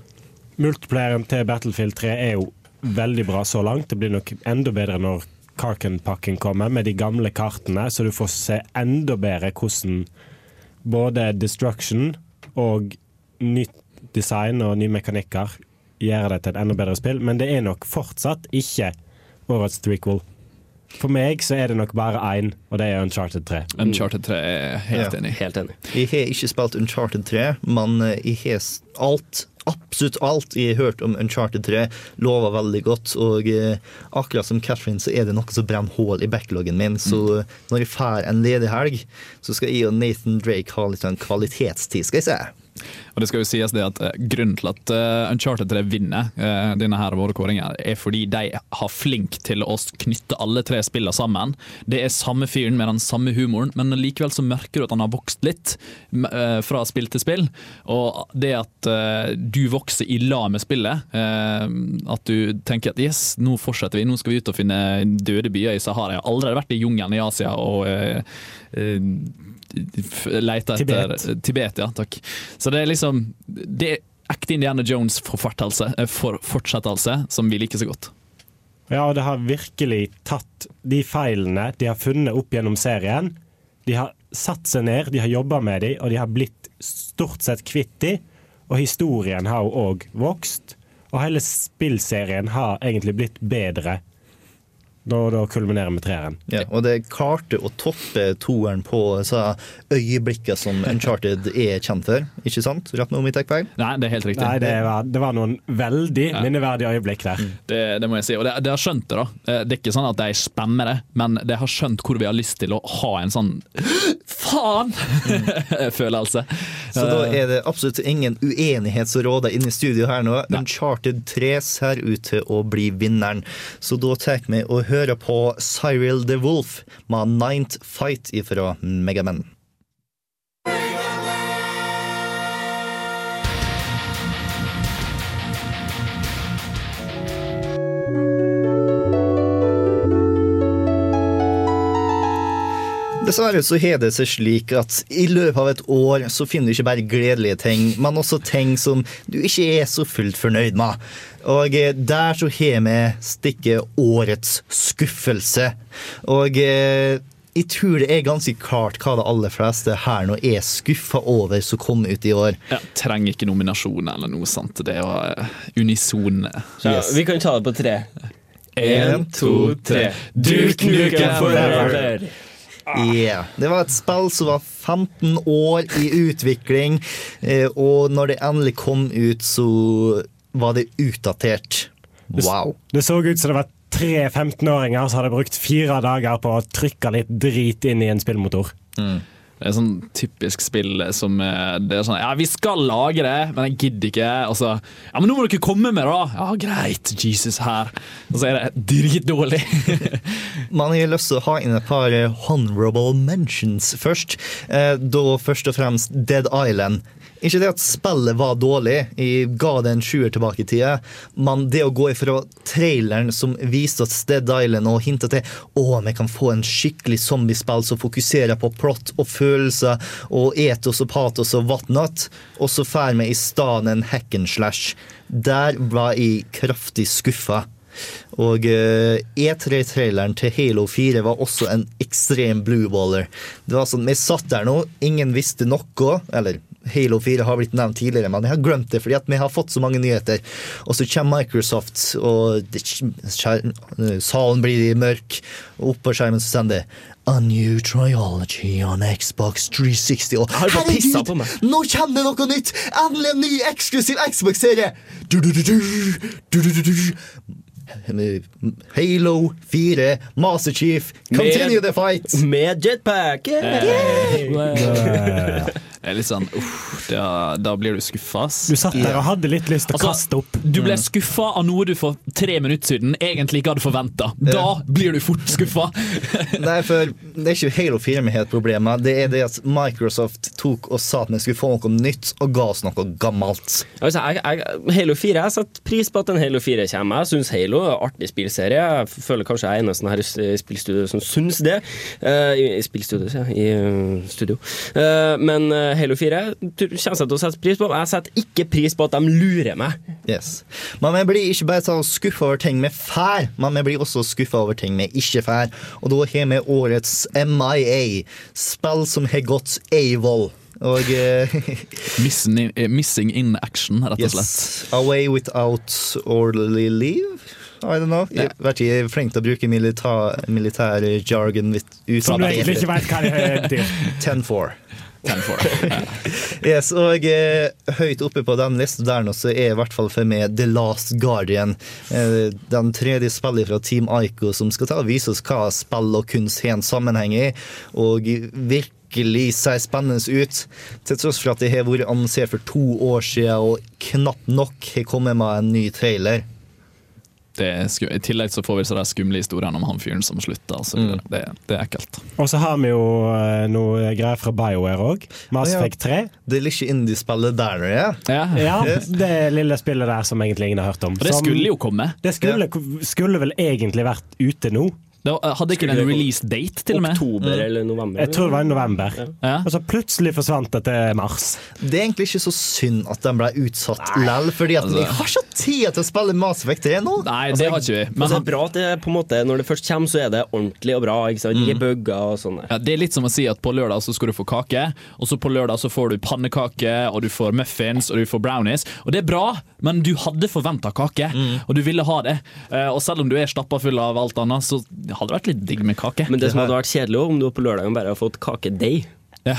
Multiplayeren til Battlefield 3 er jo veldig bra så langt. Det blir nok enda bedre når Karken-pakken kommer med de gamle kartene, så du får se enda bedre hvordan både Destruction og nytt design og nye mekanikker gjør det til et enda bedre spill. Men det er nok fortsatt ikke årets threequel. For meg så er det nok bare én, og det er Uncharted 3. Uncharted 3 er helt Ja. enig. Helt enig. Jeg har ikke spilt Uncharted 3, men eh, jeg har alt, absolutt alt jeg har hørt om Uncharted 3, lover veldig godt. Og eh, akkurat som Catherine så er det noe som brenner hull i backloggen min. Så eh, når jeg får en ledig helg, så skal jeg og Nathan Drake ha litt En kvalitetstid, skal jeg si. Og det skal jo sies det at eh, Grunnen til at eh, Uncharted 3 vinner eh, denne her våre kåringer, er fordi de har flink til å knytte alle tre spillene sammen. Det er samme fyren med den samme humoren, men likevel så merker du at han har vokst litt fra spill til spill. Og det at du vokser i lag med spillet. At du tenker at yes, nå fortsetter vi, nå skal vi ut og finne døde byer i Sahara. Jeg har aldri vært i jungelen i Asia og eh, eh, etter Tibet. Tibet, ja, takk. Så det er liksom Det er ekte Indiana Jones-fortsettelse for, fortsettelse som vi liker så godt. Ja, og det har virkelig tatt de feilene de har funnet opp gjennom serien. De har satt seg ned, de har jobba med dem, og de har blitt stort sett kvitt dem. Og historien har jo òg vokst. Og hele spillserien har egentlig blitt bedre når da kulminerer med treeren. Ja, og det klarte å toppe toeren på så øyeblikket som Uncharted er kjent for, ikke sant? Rett meg om jeg tar feil? Nei, det er helt riktig. Nei, det var, det var noen veldig Ja. minneverdige øyeblikk der. Det, det må jeg si. Og det, det har skjønt det, da. Eh, Det er ikke sånn at de spammer det, men det har skjønt hvor vi har lyst til å ha en sånn faen-følelse. Så da er det absolutt ingen uenighet som råder inne i studio her nå. Uncharted 3 ser ut til å bli vinneren. Så da tar vi og hører på Cyril the Wolf med Ninth Fight ifra Megaman. Dessverre så har det seg slik at i løpet av et år så finner du ikke bare gledelige ting, men også ting som du ikke er så fullt fornøyd med. Og eh, der så har vi stikket årets skuffelse. Og eh, jeg tror det er ganske klart hva de aller fleste her nå er skuffa over som kom ut i år. Ja, trenger ikke nominasjon eller noe sånt. Det var eh, unison. Ja, Yes. Vi kan ta det på tre. Én, to, tre. Duke Nukem Forever! Yeah. Det var et spill som var 15 år i utvikling, eh, og når det endelig kom ut, så var det utdatert. Wow. Det så ut som det var tre 15-åringer som hadde brukt fire dager på å trykke litt drit inn i en spillmotor. Det er sånn typisk spill som eh, Det er sånn Ja, vi skal lage det, men jeg gidder ikke. Og så Ja, men nå må dere komme med det, da! Ja, greit. Jesus her. Og så er det dritdårlig. Man har lyst til å ha inn et par eh, honorable mentions først. Eh, Da først og fremst Dead Island. Ikke det at spillet var dårlig, jeg ga det en sjuer tilbake i tida, men det å gå ifra traileren som viste oss Dead Island og hinta til å, vi kan få en skikkelig zombiespill som fokuserer på plott og følelser og etos og patos og whatnot, og så får vi i stedet en hack and slash. Der var jeg kraftig skuffa. Og eh, E3-traileren til Halo 4 var også en ekstrem blueballer. Det var sånn, Vi satt der nå, ingen visste noe. Eller Halo 4 har blitt nevnt tidligere, men jeg har glemt det fordi at vi har fått så mange nyheter. Og så kommer Microsoft, og det, salen blir mørk, og oppå skjermen så sender det A new triology on Xbox 360. Og har bare pisset på meg. nå kommer det noe nytt! Endelig en ny eksklusiv Xbox-serie! Halo 4, Master Chief, continue the fight! Med jetpack! Det er litt sånn uff, da, da blir du skuffa. Du satt der og hadde litt lyst til å Altså, kaste opp. Du ble skuffa av noe du for tre minutter siden egentlig ikke hadde forventa. Da blir du fort skuffa. Nei, for Det er ikke Halo 4 vi har et problem med, det er det at Microsoft tok og sa at vi skulle få noe nytt, og ga oss noe gammelt. Altså, jeg, jeg, Halo 4, jeg setter pris på at en Halo 4 kommer. Jeg syns Halo er en artig spillserie. Jeg føler kanskje jeg er eneste her i spillstudio som syns det. Uh, I, i spillstudio, sier jeg. I eh, studio. Uh, men eh, Halo 4 tror- kommer jeg til å sette pris på. Jeg setter ikke pris på at de lurer meg. Yes. Men vi blir ikke bare så skuffa over ting vi får, men vi blir også skuffa over ting vi ikke får. Og da har vi årets MIA, spill som har gått AVOL. Og eh, Missing in, eh, missing in action, rett og slett. yes, Away without orderly leave. I don't know. Jeg vet ikke, jeg er flink til å bruke militær, militær jargon Som du egentlig ikke vet hva det heter 10-4. 10-4. Yes, og eh, høyt oppe på den lista der nå, så er i hvert fall for meg The Last Guardian. Eh, den tredje spillet fra Team Ico som skal ta og vise oss hva spill og kunst har en sammenheng i. Og virkelig ser spennende ut. Til tross for at det har vært annonsert for to år siden og knapt nok har kommet med en ny trailer. Det er sku I tillegg så får vi så de skumle historiene om han fyren som slutta. Altså. Mm. Det, det er ekkelt. Og så har vi jo eh, noe greier fra BioWare òg. Mass Ja. Effect 3. Det lille indie-spillet der, ja. Ja. Ja, det lille spillet der som egentlig ingen har hørt om. Og det Som- skulle jo komme. Det skulle, skulle vel egentlig vært ute nå. Det hadde ikke den release date, til og med? Oktober eller november. Jeg tror det var i november. Ja. Og så plutselig forsvant det til mars. Det er egentlig ikke så synd at den ble utsatt lell, fordi at vi har ikke tid til å spille Mass Effect 3 nå. Nei, det har ikke vi. Men altså, det er bra at det på en måte, når det først kommer, så er det ordentlig og bra. Ikke sant? Mm. Bugger og sånn. ja, det er litt som å si at på lørdag så skal du få kake, og så på lørdag så får du pannekake, og du får muffins, og du får brownies. Og det er bra, men du hadde forventa kake, og du ville ha det. Eh, Og selv om du er stappa full av alt annet, så hadde vært litt digg med kake. Men det som hadde vært kjedelig om du på lørdagen bare har fått kakedeig. Ja.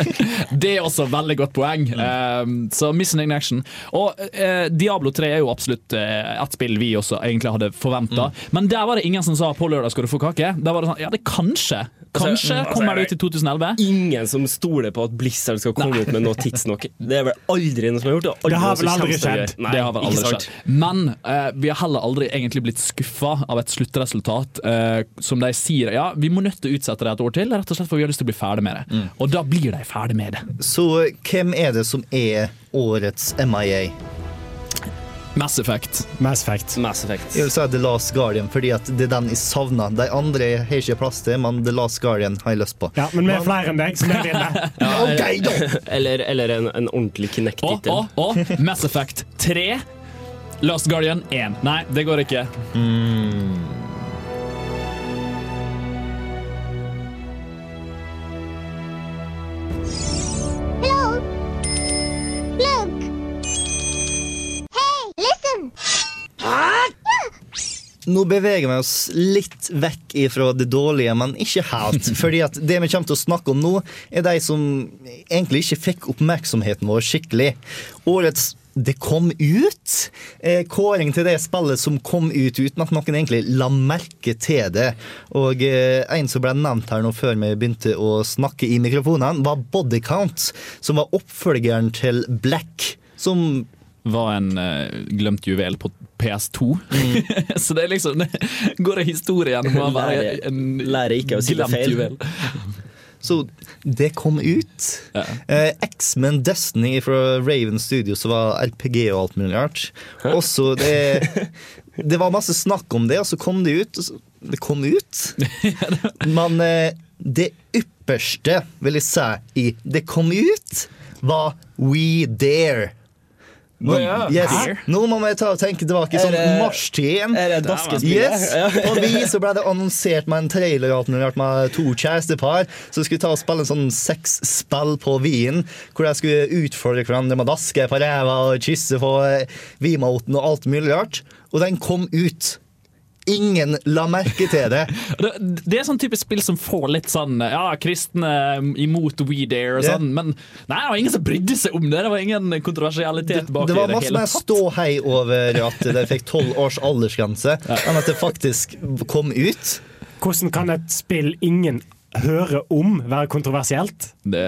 det er også veldig godt poeng. Um, så Missing in Action. Og uh, Diablo 3 er jo absolutt uh, et spill vi også egentlig hadde forventa. Men der var det ingen som sa på lørdag skal du få kake. Der var det sånn, ja det kanskje. Kanskje Altså, kommer det ut i 2011. Ingen som stoler på at Blizzard skal komme ut med noe tidsnok. Det er vel aldri noe som har gjort det. Det har vel aldri skjedd. Nei, det har vel aldri skjedd. Men uh, vi har heller aldri egentlig blitt skuffa av et sluttresultat uh, som de sier ja, vi må nødt til å utsette det et år til, rett og slett for vi har lyst til å bli ferdig med det. Og da blir de ferdig med det. Så hvem er det som er årets MIA? Mass Effect. Mass Effect. Mass Effect. Jeg vil si The Last Guardian, fordi at det er den jeg savner. De andre har jeg ikke plass til, men The Last Guardian har jeg lyst på. Ja, men vi er flere enn deg, så vi vinner. Ok, da! Eller, eller en, en ordentlig Og, Kinect-tittel. og, og Mass Effect 3. Last Guardian 1. Nei, det går ikke. Hello? Look! Listen! Nå beveger vi oss litt vekk fra det dårlige, men ikke helt. Fordi at det vi kommer til å snakke om nå, er de som egentlig ikke fikk oppmerksomheten vår skikkelig. Årets det kom ut. Eh, kåring til det spillet som kom ut uten at noen egentlig la merke til det. Og eh, en som ble nevnt her nå før vi begynte å snakke i mikrofonene, var Bodycount, som var oppfølgeren til Black. Som Var en uh, glemt juvel på PS2. Så det er liksom det går det historien om å være en lærer ikke å si glemt feil. juvel. Så det kom ut. Ja. Eh, X-Men Destiny fra Raven Studios var RPG og alt mulig rart. Også det Det var masse snakk om det, og så kom det ut. Det kom ut. Men eh, det ypperste, vil jeg si, i det kom ut, var We Dare. Nå, yes. Nå må vi ta og tenke tilbake det- marstid igjen. er det daskespillet? Yes. På vi så ble det annonsert med en trailer mulig rart med to kjærestepar som skulle ta og spille en sånn sexspill på Wien, hvor de skulle utfordre hverandre med å daske på ræva og kysse på Wiimoten og alt mulig rart. Og den kom ut. Ingen la merke til det. Det, det er sånn type spill som får litt sånn Ja, kristne imot We Dare og sånn, sånn, men nei, det var ingen som brydde seg om det. Det var ingen kontroversialitet bak Det Det var masse mer ståhei over at de fikk tolv års aldersgrense, enn at det faktisk kom ut. Hvordan kan et spill ingen hører om, være kontroversielt? Det,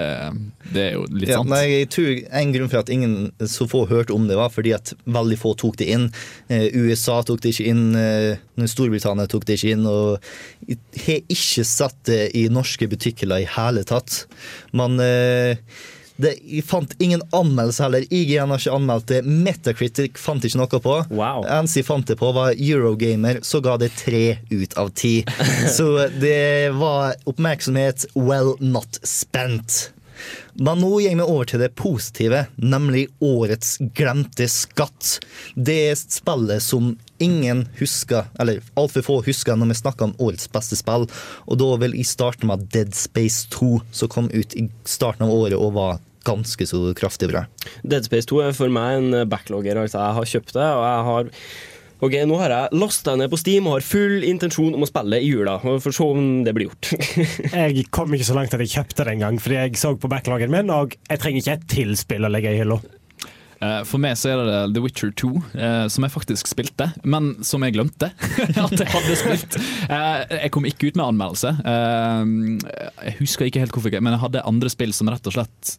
det er jo litt Ja, sant. nei, jeg tror En grunn for at ingen så få hørte om det, var fordi at veldig få tok det inn. Eh, USA tok det ikke inn, eh, Storbritannia tok det ikke inn. Og har ikke sett det i norske butikker i hele tatt. Men eh, det, jeg fant ingen anmeldelse heller. IGN har ikke anmeldt det. Metacritic fant ikke noe på. Wow. NC fant det på, var Eurogamer, så ga det tre ut av ti. Så det var oppmerksomhet well not spent. Men nå går vi over til det positive, nemlig årets glemte skatt. Det spillet som ingen husker, eller altfor få husker når vi snakker om årets beste spill. Og da vil jeg starte med Dead Space 2, som kom ut i starten av året og var ganske så kraftig bra. Dead Space 2 er for meg en backlogger. Altså, jeg har kjøpt det, og jeg har Ok, Nå har jeg lasta ned på Steam og har full intensjon om å spille i jula. Vi For se om det blir gjort. Jeg kom ikke så langt at jeg kjøpte det engang, fordi jeg så på backloggen min, og jeg trenger ikke et til spill å legge i hylla. Eh, For meg så er det The Witcher 2, eh, som jeg faktisk spilte, men som jeg glemte at jeg hadde spilt. Eh, Jeg kom ikke ut med anmeldelse. Jeg husker ikke helt hvorfor, men jeg hadde andre spill som rett og slett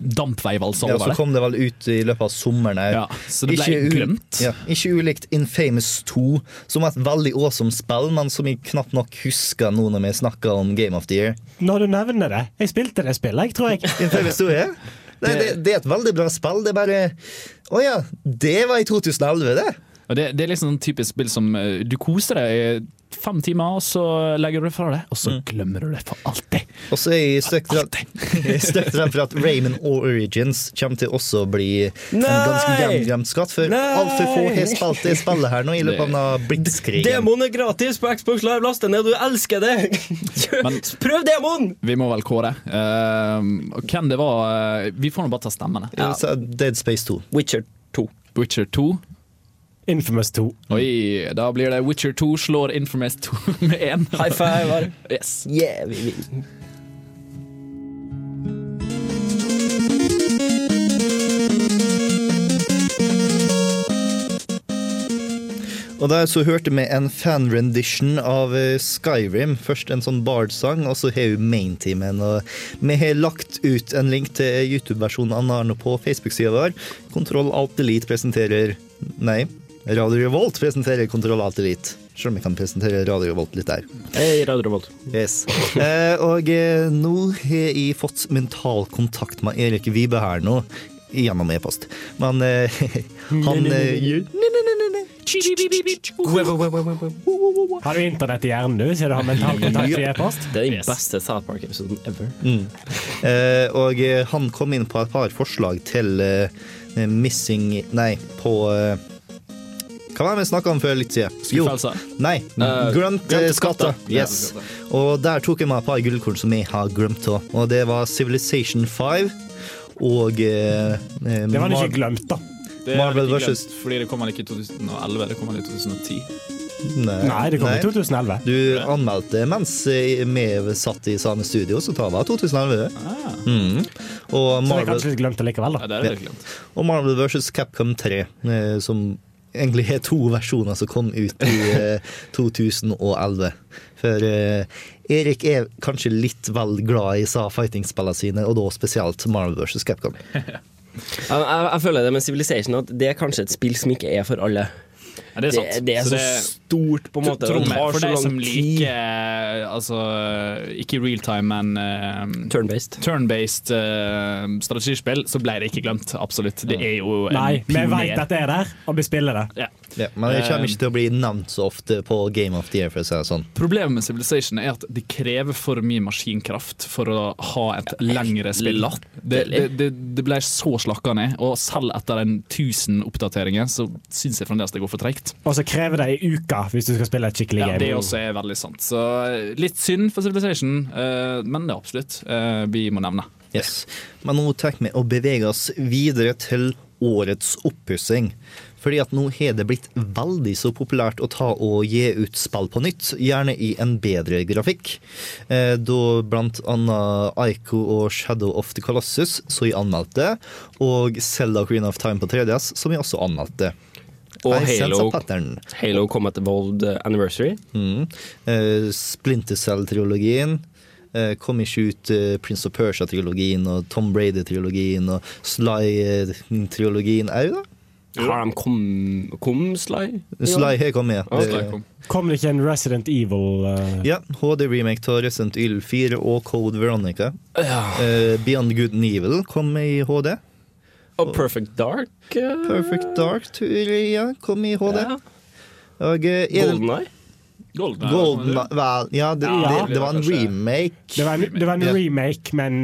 dampveivalsa Ja, så kom det vel ut i løpet av sommeren. Ja, så det ble Ikke glemt. Ja, ikke ulikt Infamous 2, som var et veldig awesome spill, men som jeg knapt nok husker nå når vi snakker om Game of the Year. Når du nevner det. Jeg spilte det spillet, jeg tror jeg. Infamous 2 er? Nei, det, det er et veldig bra spill. Det er bare Å ja, det var i 2011, det. Og det, det er liksom sånn typisk spill som eh, du koser deg i fem timer, og så legger du det fra deg, og så glemmer du det for alltid. Og så er jeg støkt redd for at Rayman Origins kommer til også å bli en ganske Nei! glemt skatt, for altfor få har spilt det spillet her nå i løpet av blitskrigen. Demon er gratis på Xbox Live. Last ned, du elsker det! Prøv demon! Vi må vel kåre. Uh, hvem det var uh, Vi får nå bare ta stemmene. Ja, Dead Space 2. Witcher 2. Witcher 2. Infamous 2. Oi, da blir det Witcher 2 slår Infamous 2 med én. High five. Var. Yes. Yeah, vi, vil. Og der så hørte vi en fan-rendition av eh, Skyrim. Først en sånn Bard-sang, og så har vi mainteamen. Og vi har lagt ut en link til YouTube-versjonen av Narno på Facebook-sida vår. Kontroll Alt Elite presenterer Nei, Radio Revolt presenterer Kontroll Alt Elite. Selv om vi kan presentere Radio Revolt litt der. Hei, Radio Revolt. Yes. Eh, og eh, nå har jeg fått mental kontakt med Erik Vibe her nå, gjennom e-post. Men eh, han eh, Har du internett i hjernen, du, siden du har mental kontakt i e-post? Det er den beste South Park-episoden ever. Mm. Eh, og eh, han kom inn på et par forslag til eh, Missing Nei, på eh, Hva var det vi snakka om før litt siden? Skuffelse. Nei, Uh, glemt eh, skatter. skatter. Yes. Og der tok jeg meg et par gullkorn som jeg har glemt òg. Og det var Civilization 5 og eh, eh, Det var han ikke glemt, da. Det er Marvel ikke versus- glemt, Fordi det kommer ikke i 2011, det kommer i 2010. Nei, det kom i 2011. Du anmeldte mens eh, vi satt i samme studio, så det var 2011. Ah, Mm. Og Så det er Marvel, kanskje litt glemt allikevel, ja, da. det er det glemt. og Marvel vs. Capcom 3, eh, som egentlig er to versjoner som kom ut i eh, 2011. For eh, Erik er kanskje litt vel glad i sa fighting-spillene sine, og da spesielt Marvel vs. Capcom. Jeg, jeg, jeg føler det med Civilization at det er kanskje et spill som ikke er for alle. Ja, det er sant. det er så, stort, på en måte. Tro Det tar for deg som tid. liker altså, Ikke real time, men uh, Turn-based. turn-based eh, strategispill, så ble det ikke glemt. Absolutt. Det er jo en Nei, vi veit at det er der, og vi spiller det. Ja. Ja, men det kommer ikke til å bli nevnt så ofte på Game of the Year, for å si det sånn. Problemet med Civilization er at det krever for mye maskinkraft for å ha et lengre spill. Det, det, det, det ble så slakka ned, og selv etter en 1000 oppdateringer så syns jeg fremdeles det går for tregt. Og så krever det ei uke hvis du skal spille et skikkelig Ja, game. det også er veldig sant. Så litt synd for Civilization, eh, men det er absolutt eh, vi må nevne. Yes. Men nå tenker vi å bevege oss videre til årets oppussing. Fordi at nå har det blitt veldig så populært å ta og gi ut spill på nytt, gjerne i en bedre grafikk. Eh, da blant annet Aiko og Shadow of the Colossus, så jeg anmeldte, og Zelda Green of Time på 3DS, som jeg også anmeldte. Og Halo. Halo Combat Evolved Anniversary. Mm. Uh, Splinter Cell-trilogien. Uh, kom ikke ut uh, Prince of Persia-trilogien og Tom Brady-trilogien og Sly-trilogien òg, da? Har de kom, kom Sly? Sly har kommet. Ja, Det- kom. Kom det ikke en Resident Evil uh... Ja, HD-remake av Resident Evil 4 og Code Veronica. Ja. Uh, Beyond Good and Evil kom i HD. Og Perfect Dark. Uh... Perfect Dark, tror jeg, ja, kom i HD. Ja. Og eh, er Golden Eye. Golden, Golden vel, ja, det, Ja. det, det var en remake. Det var en, det var en Ja. remake, men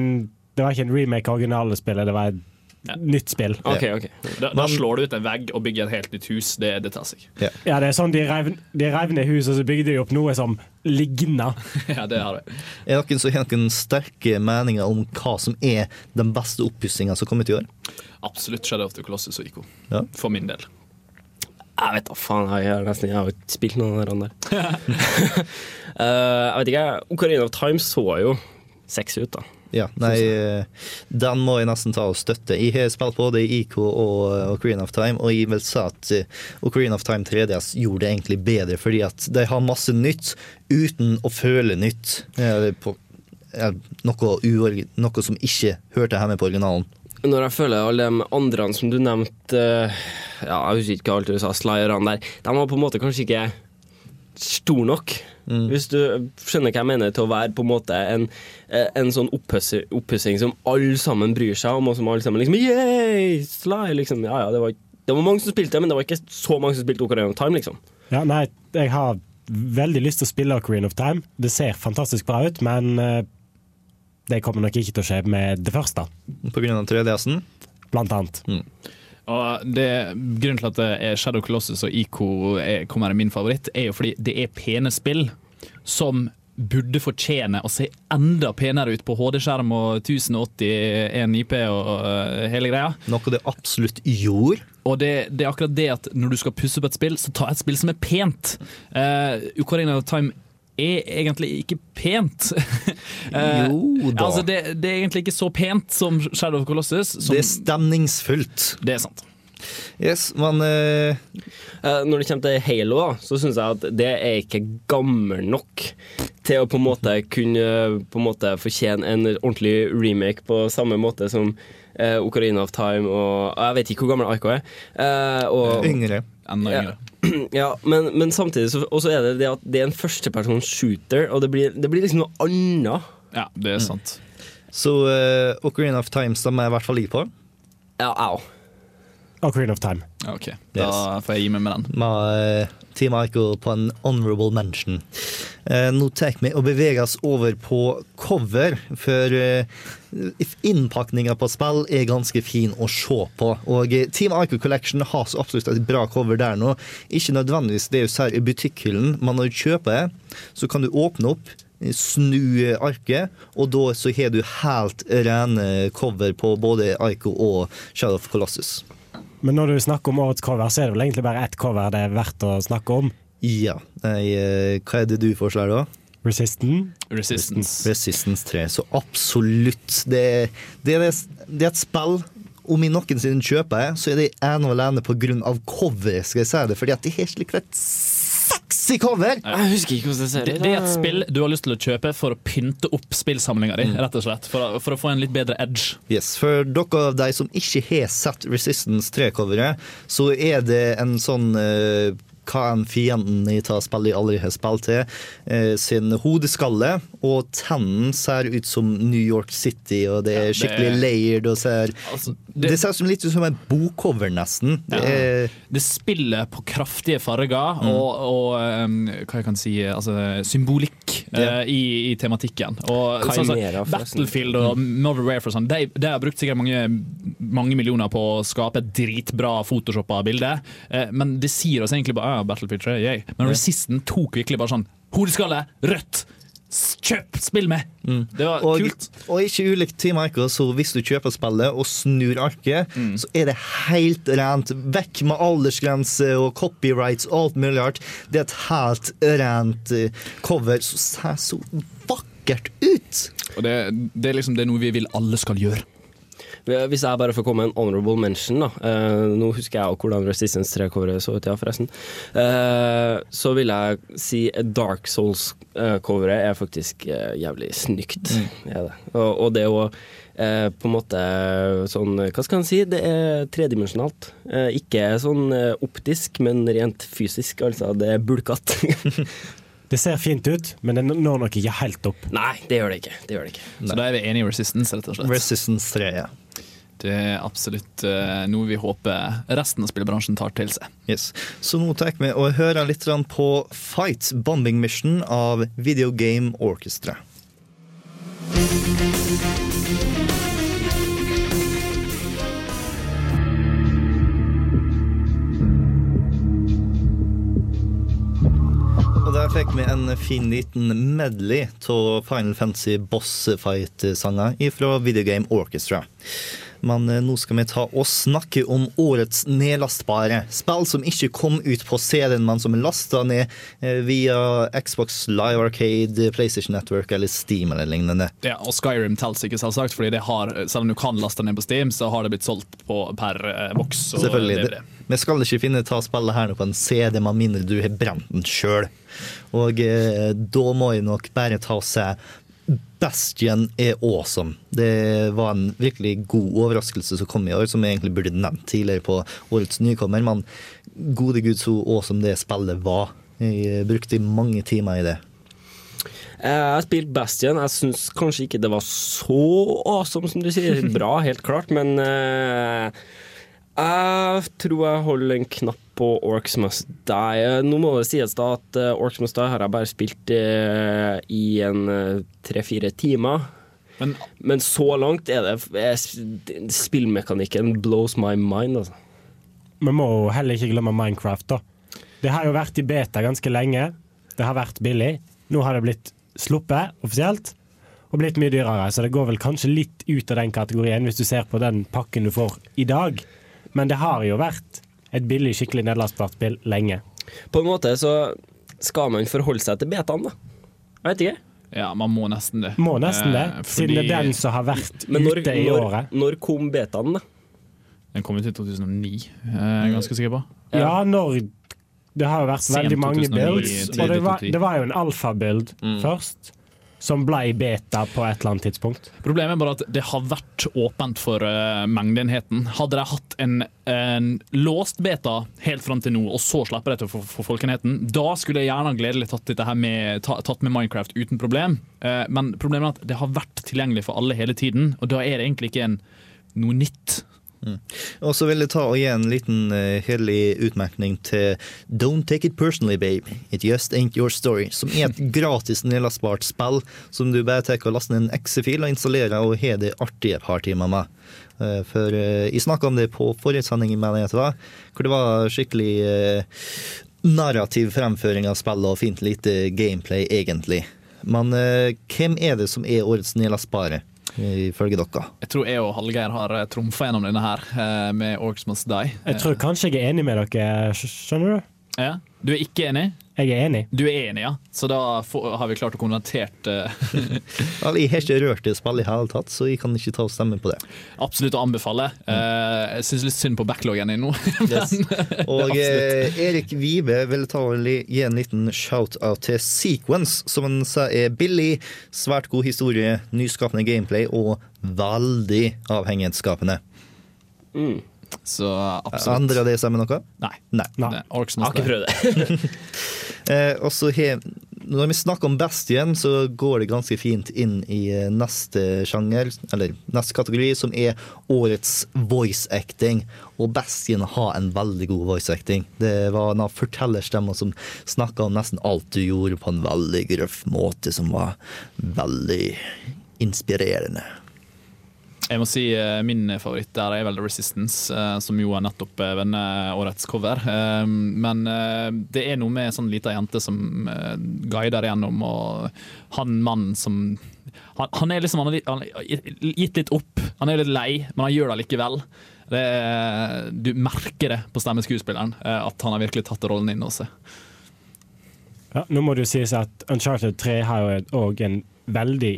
det var ikke en remake av originalspillet, det var et nytt spill. Ok, ok. Da, da slår du ut en vegg og bygger et helt nytt hus. Det, det tar seg. Ja, det er sånn De rev, de ned huset, og så bygde de opp noe som ligna. ja, det har det. Er dere som har noen sterke meninger om hva som er den beste oppussinga som kommer til i år? Absolutt Shadow of the Colossus og Ico. Ja. For min del. Jeg vet da faen, jeg har nesten jeg har ikke spilt noen av de der. uh, jeg vet ikke, Ocarina of Time så jo sexy ut, da. Ja, nei, eh, den må jeg nesten ta og støtte. Jeg har spilt både IK og eh, Ocarina of Time, og jeg vil si at eh, Ocarina of Time 3DS gjorde det egentlig bedre, fordi at de har masse nytt uten å føle nytt. På, noe, noe som ikke hørte hjemme på originalen. Når jeg føler alle de andre som du nevnte Ja, jeg husker ikke hva alt du sa, slayerne der, de var på en måte kanskje ikke stor nok. Hvis du skjønner hva jeg mener, til å være på en måte en, en sånn oppussing som alle sammen bryr seg om, og som alle sammen liksom Yay! Sly! Liksom. Ja, ja, det var, det var mange som spilte, men det var ikke så mange som spilte Ocarina of Time, liksom. Ja, nei, jeg har veldig lyst til å spille Ocarina of Time. Det ser fantastisk bra ut, men eh, det kommer nok ikke til å skje med det første, På grunn av 3DS-en. blant annet. Og det, Grunnen til at er Shadow Colossus og IK er, kommer i min favoritt, er jo fordi det er pene spill som burde fortjene å se enda penere ut på HD-skjerm og 1081 IP og og hele greia. Noe det absolutt gjorde. Og det, det er akkurat det at når du skal pusse opp et spill, så ta et spill som er pent. Uh, Ukraina Time er egentlig ikke pent. Eh, Jo da. Altså det, det er egentlig ikke så pent som Shadow of Colossus. Som, Det er stemningsfullt. det er sant. Yes, men eh, Eh, når det kommer til Halo, da, så syns jeg at det er ikke gammel nok til å på en måte kunne på en måte fortjene en ordentlig remake på samme måte som eh, Ocarina of Time og Jeg vet ikke hvor gammel Aiko er. Eh, og, yngre. Enda Ja. yngre. ja, men, men samtidig så, også er det det at det er en førstepersons shooter, og det blir, det blir liksom noe annet. Ja, det er sant. Så eh, Ocarina of Time stemmer jeg i hvert fall i på. Ja, au. Ocarina of Time. Ok, Da får jeg gi meg med den. Med eh, Team Ico på en honorable mention. Eh, nå tar vi og beveger oss over på cover, for eh, innpakninga på spill er ganske fin å se på. Og eh, Team Ico Collection har så absolutt et bra cover der nå. Ikke nødvendigvis det du ser i butikkhyllen, men når du kjøper, så kan du åpne opp. Snu eh, arket, og da så har du helt rene cover på både Ico og Shadow of Colossus. Men når du snakker om årets cover, så er det vel egentlig bare ett cover det er verdt å snakke om. Ja. Nei, eh, hva er det du foreslår da? Resistance. Resistance. Resistance 3. Så absolutt. Det, det, er, det er et spill. Om jeg noensinne kjøper det, så er det ene og alene av coveret, skal jeg si det. Fordi at det har slik et sexy cover! Jeg husker ikke hvordan det ser ut. det er et spill du har lyst til å kjøpe for å pynte opp spillsamlinga di, rett og slett. For, for å få en litt bedre edge. Yes, For dere av de som ikke har sett Resistance 3-coveret, så er det en sånn eh, hva enn fienden i ta spillet jeg aldri har spilt til, eh, sin hodeskalle, og tennen ser ut som New York City, og det er skikkelig er- layered og ser Altså, Det, det, ser ut som litt ut som en bokcover, nesten. Det Ja. er det spiller på kraftige farger Mm. og, og um, hva jeg kan si altså, symbolikk Eh, i, i tematikken. Og sånn så, Battlefield og Modern Warfare og sånn, de, de har brukt sikkert mange, mange millioner på å skape et dritbra photoshoppa bilde, uh, men det sier oss egentlig bare uh, Battlefield 3, yay. Men Resisten tok virkelig bare sånn Hodeskalle, rødt! Kjøp! Spill med! Det var og, kult. og ikke ulikt Team Ico, så hvis du kjøper spillet og snur arket, Mm. så er det helt rent. Vekk med aldersgrense og copyrights og alt mulig rart. Det er et helt rent eh, cover som ser så vakkert ut. Og det, det er liksom det er noe vi vil alle skal gjøre. Hvis jeg bare får komme med en honorable mention, da. Eh, nå husker jeg hvordan Resistance 3-coveret så ut, ja, forresten. Eh, så vil jeg si Dark Souls-coveret er faktisk eh, jævlig snykt. Er det. Og, og det jo eh, på en måte sånn Hva skal en si? Det er tredimensjonalt. Eh, ikke sånn eh, optisk, men rent fysisk. Altså, det er bulkete. Det ser fint ut, men det når nok ikke helt opp. Nei, det gjør det ikke. Det gjør det ikke. Så da er vi enige i Resistance, rett og slett. Resistance 3, ja. Det er absolutt eh, noe vi håper resten av spillebransjen tar til seg. Yes. Så nå tar vi og hører litt på Fight Bombing Mission av Video Game Orchestra. Der fikk vi en fin liten medley av Final Fantasy Boss Fight-sanger fra Video Game Orchestra. Men eh, nå skal vi ta og snakke om årets nedlastbare. Spill som ikke kom ut på CD-en, men som er lasta ned eh, via Xbox Live Arcade, PlayStation Network eller Steam eller lignende. Ja, og Skyrim teller ikke, selvsagt, fordi det har, selv om du kan laste ned på Steam, så har det blitt solgt på, per eh, boks. Selvfølgelig. DVD. Det- Vi skal ikke finne ta spillet her nå på en CD, med mindre du har brent den sjøl. Og eh, da må jeg nok bare ta og si Bastion er awesome. Det var en virkelig god overraskelse som kom i år, som jeg egentlig burde nevnt tidligere på årets nykommer. Men gode gud, så awesome det spillet var. Jeg brukte mange timer i det. Eh, Jeg har spilt Bastion. Jeg syns kanskje ikke det var så awesome som du sier. Bra, helt klart, men eh, jeg tror jeg holder en knapp på Orcs Must Die. Nå må det sies da at eh, Orcs Must Die har jeg bare spilt eh, i en tre-fire timer. Men, Men så langt er det er, Spillmekanikken blows my mind, altså. Vi må heller ikke glemme Minecraft, da. Det har jo vært i beta ganske lenge. Det har vært billig. Nå har det blitt sluppet offisielt, og blitt mye dyrere. Så det går vel kanskje litt ut av den kategorien hvis du ser på den pakken du får i dag. Men det har jo vært et billig, skikkelig nedlastbart spill lenge. På en måte så skal man forholde seg til betaen, da. Jeg vet ikke. Ja, man må nesten det. Må nesten det, Eh, siden det er den som har vært Men når, ute i når, året. når kom betaen, da? Den kom ut i 2009, eh, jeg er ganske sikker på. Ja, når Det har jo vært Sent veldig mange 2009, builds, og det var, det var jo en alfabuild først, som ble beta på et eller annet tidspunkt. Problemet er bare at det har vært åpent for uh, mengdeenheten. Hadde de hatt en, en låst beta helt fram til nå, og så slipper de til for, for folkenheten, da skulle jeg gjerne gledelig tatt, dette her med, tatt med Minecraft uten problem. Uh, men problemet er at det har vært tilgjengelig for alle hele tiden, og da er det egentlig ikke en, noe nytt. Og så vil jeg ta og gi en liten uh, hederlig utmerkning til Don't Take It Personally, Babe. It Just Ain't Your Story. Som er et gratis nedlastbart spill som du bare tar og laster ned en exe-fil og installerer og har det artige par timer med. Eh, For uh, jeg snakka om det på forrige sending, mener jeg det var, hvor det var skikkelig uh, narrativ fremføring av spillet og fint lite gameplay, egentlig. Men eh, hvem er det som er årets nedlastbare, ifølge dere? Jeg tror jeg og Hallgeir har uh, trumfa gjennom denne her, eh, med Orcs Must Die. Jeg tror kanskje jeg er enig med dere, skjønner du? Eh, ja. Du er ikke enig? Jeg er enig. Du er enig, ja. Så da har vi klart å konvertert uh... Vel, jeg har ikke rørt det spillet i hele tatt, så jeg kan ikke ta og stemme på det. absolutt å anbefale. Uh, jeg syns litt synd på backloggen din nå. Yes. Og uh, Erik Vibe vil ta og gi en liten shout-out til Sequence, som han sa er billig, svært god historie, nyskapende gameplay og veldig avhengighetsskapende. Så absolutt. Andre av det stemmer noe? Nei. Nei. Nei. Orcs har ikke prøvd det. Eh, og så he, når vi snakker om Bastion, så går det ganske fint inn i eh, neste sjanger, eller neste kategori, som er årets voice acting. Og Bastion har en veldig god voice acting. Det var en fortellerstemme som snakka om nesten alt du gjorde, på en veldig grøff måte, som var veldig inspirerende. Jeg må si eh, Min favoritt der er vel Resistance, eh, som jo er nettopp eh, vunnet årets cover. Men det er noe med sånn lita jente som guider gjennom, og han mannen som han, han er liksom Han har han har gitt litt opp. Han er litt lei, men han gjør det likevel. Det er, du merker det på stemmeskuespilleren, at han har virkelig tatt rollen inn også. Ja, nå må det jo sies at Uncharted 3 har jo òg en veldig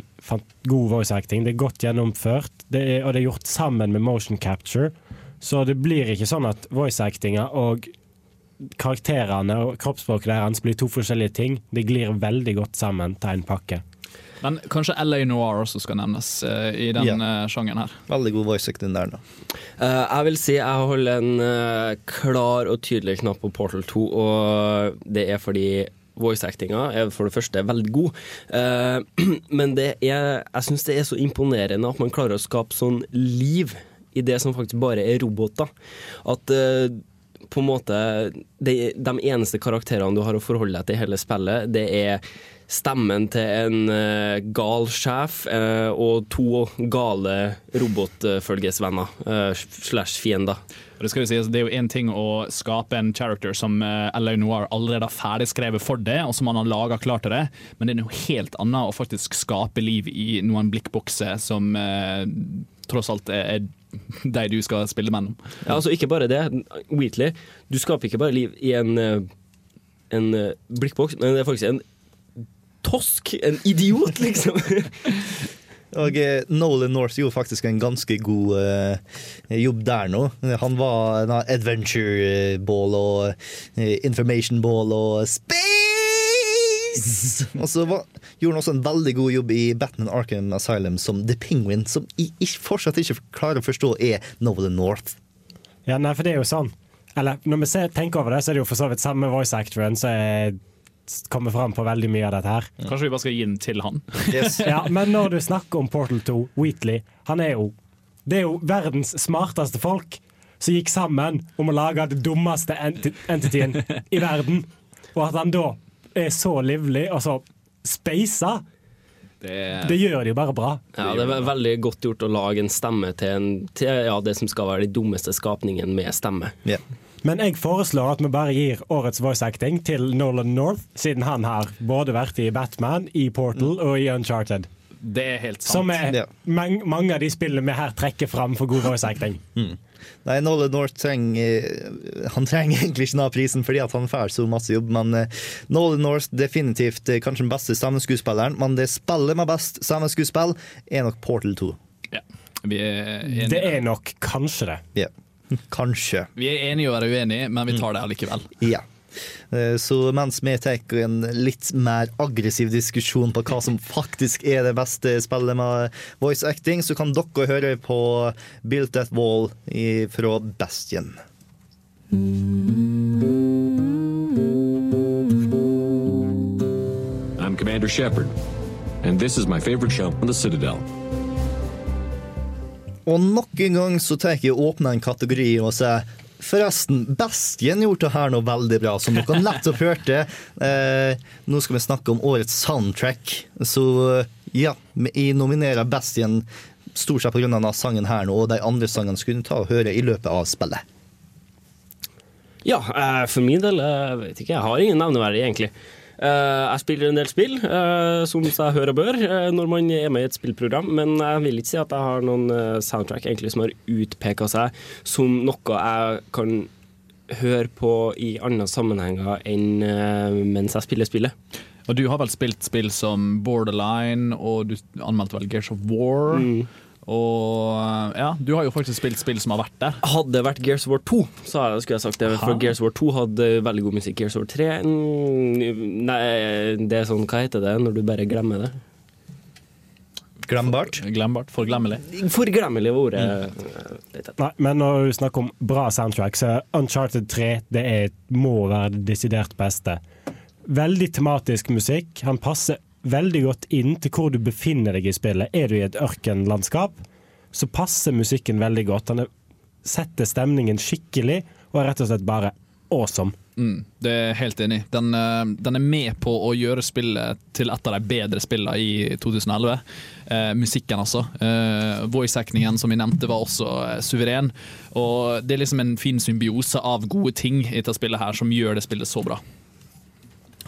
god voice acting. Det er godt gjennomført, det er, og det er gjort sammen med motion capture. Så det blir ikke sånn at voice actinga og karakterene og kroppsspråket deres blir to forskjellige ting. Det glir veldig godt sammen til en pakke. Men kanskje LA Noir også skal nevnes uh, i den Ja. eh, sjangeren her. Veldig god voice acting der, da. Uh, jeg vil si jeg holder en eh, klar og tydelig knapp på Portal 2, og det er fordi voice-actinga er for det første veldig god, eh, men det er, jeg syns det er så imponerende at man klarer å skape sånn liv i det som faktisk bare er roboter. At eh, på en måte de, de eneste karakterene du har å forholde deg til i hele spillet, det er stemmen til en eh, gal sjef eh, og to gale robotfølgesvenner eh, slash fiender. Og Det skal jo altså, det er jo én ting å skape en character som uh, LA Noir allerede har ferdigskrevet for det, og som han har laga klar til det, men det er noe helt annet å faktisk skape liv i noen blikkbokser som uh, tross alt er, er de du skal spille mellom. Ja, altså ikke bare det. Wheatley, du skaper ikke bare liv i en, eh, en eh, blikkboks, men det er faktisk en tosk. En idiot, liksom. Og eh, Nolan North gjorde faktisk en ganske god eh, jobb der nå. Han var en adventure ball og eh, information ball og space! og så var, gjorde han også en veldig god jobb i Batman Arkham Asylum som The Penguin, som jeg fortsatt ikke klarer å forstå er Nolan North. Ja, nei, for det er jo sånn. Eller når vi ser, tenker over det, så er det jo for så vidt samme voice actoren som er- kommer fram på veldig mye av dette her. Kanskje vi bare skal gi den til han. Yes. Ja, men når du snakker om Portal 2, Wheatley, han er jo Det er jo verdens smarteste folk som gikk sammen om å lage det dummeste ent entityen i verden. Og at han da er så livlig og så speisa, Det, det gjør det jo bare bra. Ja, det er veldig godt gjort å lage en stemme til, en, til ja, det som skal være de dummeste skapningen med stemme. Ja. Men jeg foreslår at vi bare gir årets voice acting til Nolan North, siden han har både vært i Batman, i Portal og i Uncharted. det er helt sant. Som er Ja. man, mange av de spillene vi her trekker fram for god voice acting. Nei, Nolan North trenger eh, Han trenger egentlig ikke denne prisen fordi at han får så masse jobb, men eh, Nolan North definitivt eh, kanskje den beste stemmeskuespilleren, men det spillet med best stemmeskuespill er nok Portal 2. Ja. Vi, er enige. Det er nok kanskje det. Ja. Kanskje. vi er enige og er uenige, men vi tar det allikevel. Ja. Eh, Så mens vi tar en litt mer aggressiv diskusjon på hva som faktisk er det beste spillet med voice acting, så kan dere høre på Built That Wall fra Bastion. I'm Commander Shepard, and this is my favorite show on the Citadel. Og nok en gang så tar jeg åpne en kategori og sier Forresten, Bestien gjorde det her noe veldig bra, som dere nettopp hørte. Eh, nå skal vi snakke om årets soundtrack. Så ja, jeg nominerer Bestien stort sett pga. denne sangen her nå, og de andre sangene skulle ta og høre i løpet av spillet. Ja, eh, for min del, jeg vet ikke, jeg har ingen nevneverdig, egentlig. Eh, jeg spiller en del spill, eh, som jeg hører og bør, eh, når man er med i et spillprogram, men jeg vil ikke si at jeg har noen soundtrack egentlig som har utpeka seg som noe jeg kan høre på i andre sammenhenger enn mens jeg spiller spillet. Og du har vel spilt spill som Borderline, og du anmeldte vel Gears of War. Og ja, du har jo faktisk spilt spill som har vært der. Hadde det vært Gears of War 2, så skulle jeg sagt det. For Aha. Gears of War 2 hadde veldig god musikk. Gears of War 3 mm, Nei, det er sånn, hva heter det når du bare glemmer det? Glembart. Glembart. Forglemmelig. Forglemmelig var ordet. Mm. Nei, men når du snakker om bra soundtrack, så Uncharted 3 det er, må være det desidert beste. Veldig tematisk musikk. Han passer veldig godt inn til hvor du befinner deg i spillet. Er du i et ørkenlandskap, så passer musikken veldig godt. Er, setter stemningen skikkelig og er rett og slett bare awesome. Mm, det er jeg helt enig. i. Den, eh, den er med på å gjøre spillet til et av de bedre spillene i 2011. Eh, musikken, altså. Eh, Voice-hackingen som vi nevnte, var også eh, suveren. Og det er liksom en fin symbiose av gode ting i dette spillet her som gjør det spillet så bra.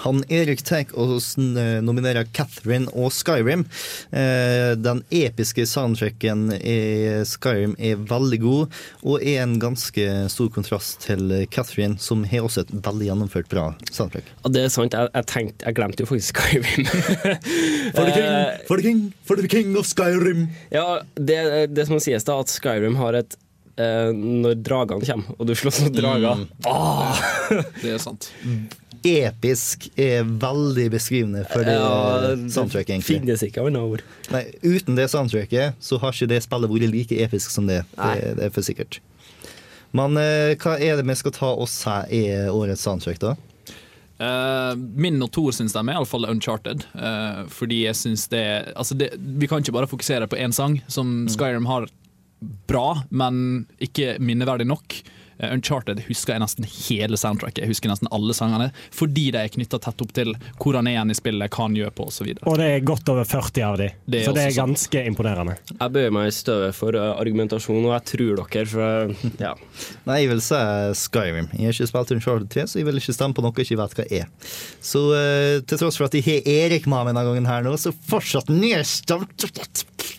Han Erik tar og eh, nominerer Catherine og Skyrim. Eh, Den episke soundtracken i Skyrim er veldig god, og er en ganske stor kontrast til Catherine, som har også et veldig gjennomført bra soundtrack. Ja, det er sant. Jeg, jeg, tenkte, jeg glemte jo faktisk Skyrim. For the king, Eh, for the king, for the king of Skyrim! ja, det, det som sies, da, at Skyrim har et eh, Når dragene kommer, og du slåss mot drager ah! Det er sant. Episk er veldig beskrivende for det Ja, soundtracket, egentlig. Finnes ikke annet ord. Nei, uten det soundtracket så har ikke det spillet vært like episk som det. Det, det er for sikkert. Men eh, hva er det vi skal ta oss her i årets soundtrack, da? Eh, min og Thor sin stemme er iallfall Uncharted. eh, fordi jeg syns det, altså det Vi kan ikke bare fokusere på én sang, som Skyrim har bra, men ikke minneverdig nok. Eh, Uncharted husker jeg nesten hele soundtracket. Jeg husker nesten alle sangene Fordi de er knytta tett opp til hvor han er igjen i spillet, hva han gjør på osv. Og det er godt over 40 av de, Det så det er ganske imponerende. Jeg bøyer meg i støvet for eh, argumentasjon, og jeg tror dere, for ja. Nei, jeg vil si Skyrim. Jeg har ikke spilt Uncharted 3, så jeg vil ikke stemme på noe jeg ikke vet hva er. Så eh, til tross for at jeg har Erik med meg denne gangen her nå, så fortsatt nedstemt.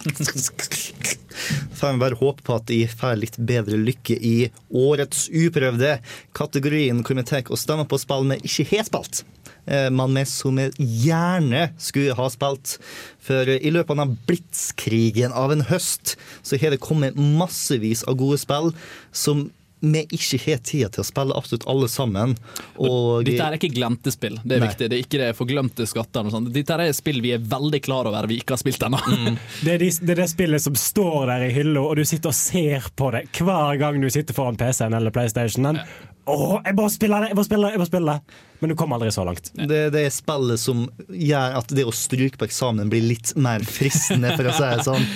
får bare håpe på at de får litt bedre lykke i årets uprøvde, kategorien hvor vi tar og stemmer på spill vi ikke har spilt. Eh, Men vi som vi gjerne skulle ha spilt. For i løpet av denne blitskrigen av en høst, så har det kommet massevis av gode spill som vi ikke har tid til å spille absolutt alle sammen. Og Dette er ikke glemte spill, det er Nei. viktig. Det er ikke det forglemte skatter. og sånt. Dette er spill vi er veldig klar over vi ikke har spilt ennå. Det er, de, det er det spillet som står der i hylla, og du sitter og ser på det hver gang du sitter foran PC-en eller PlayStationen. Åh, jeg må spille det! jeg må spille det, jeg må spille det Men du kommer aldri så langt. Det, det er spillet som gjør at det å stryke på eksamen blir litt mer fristende, for å si det sånn.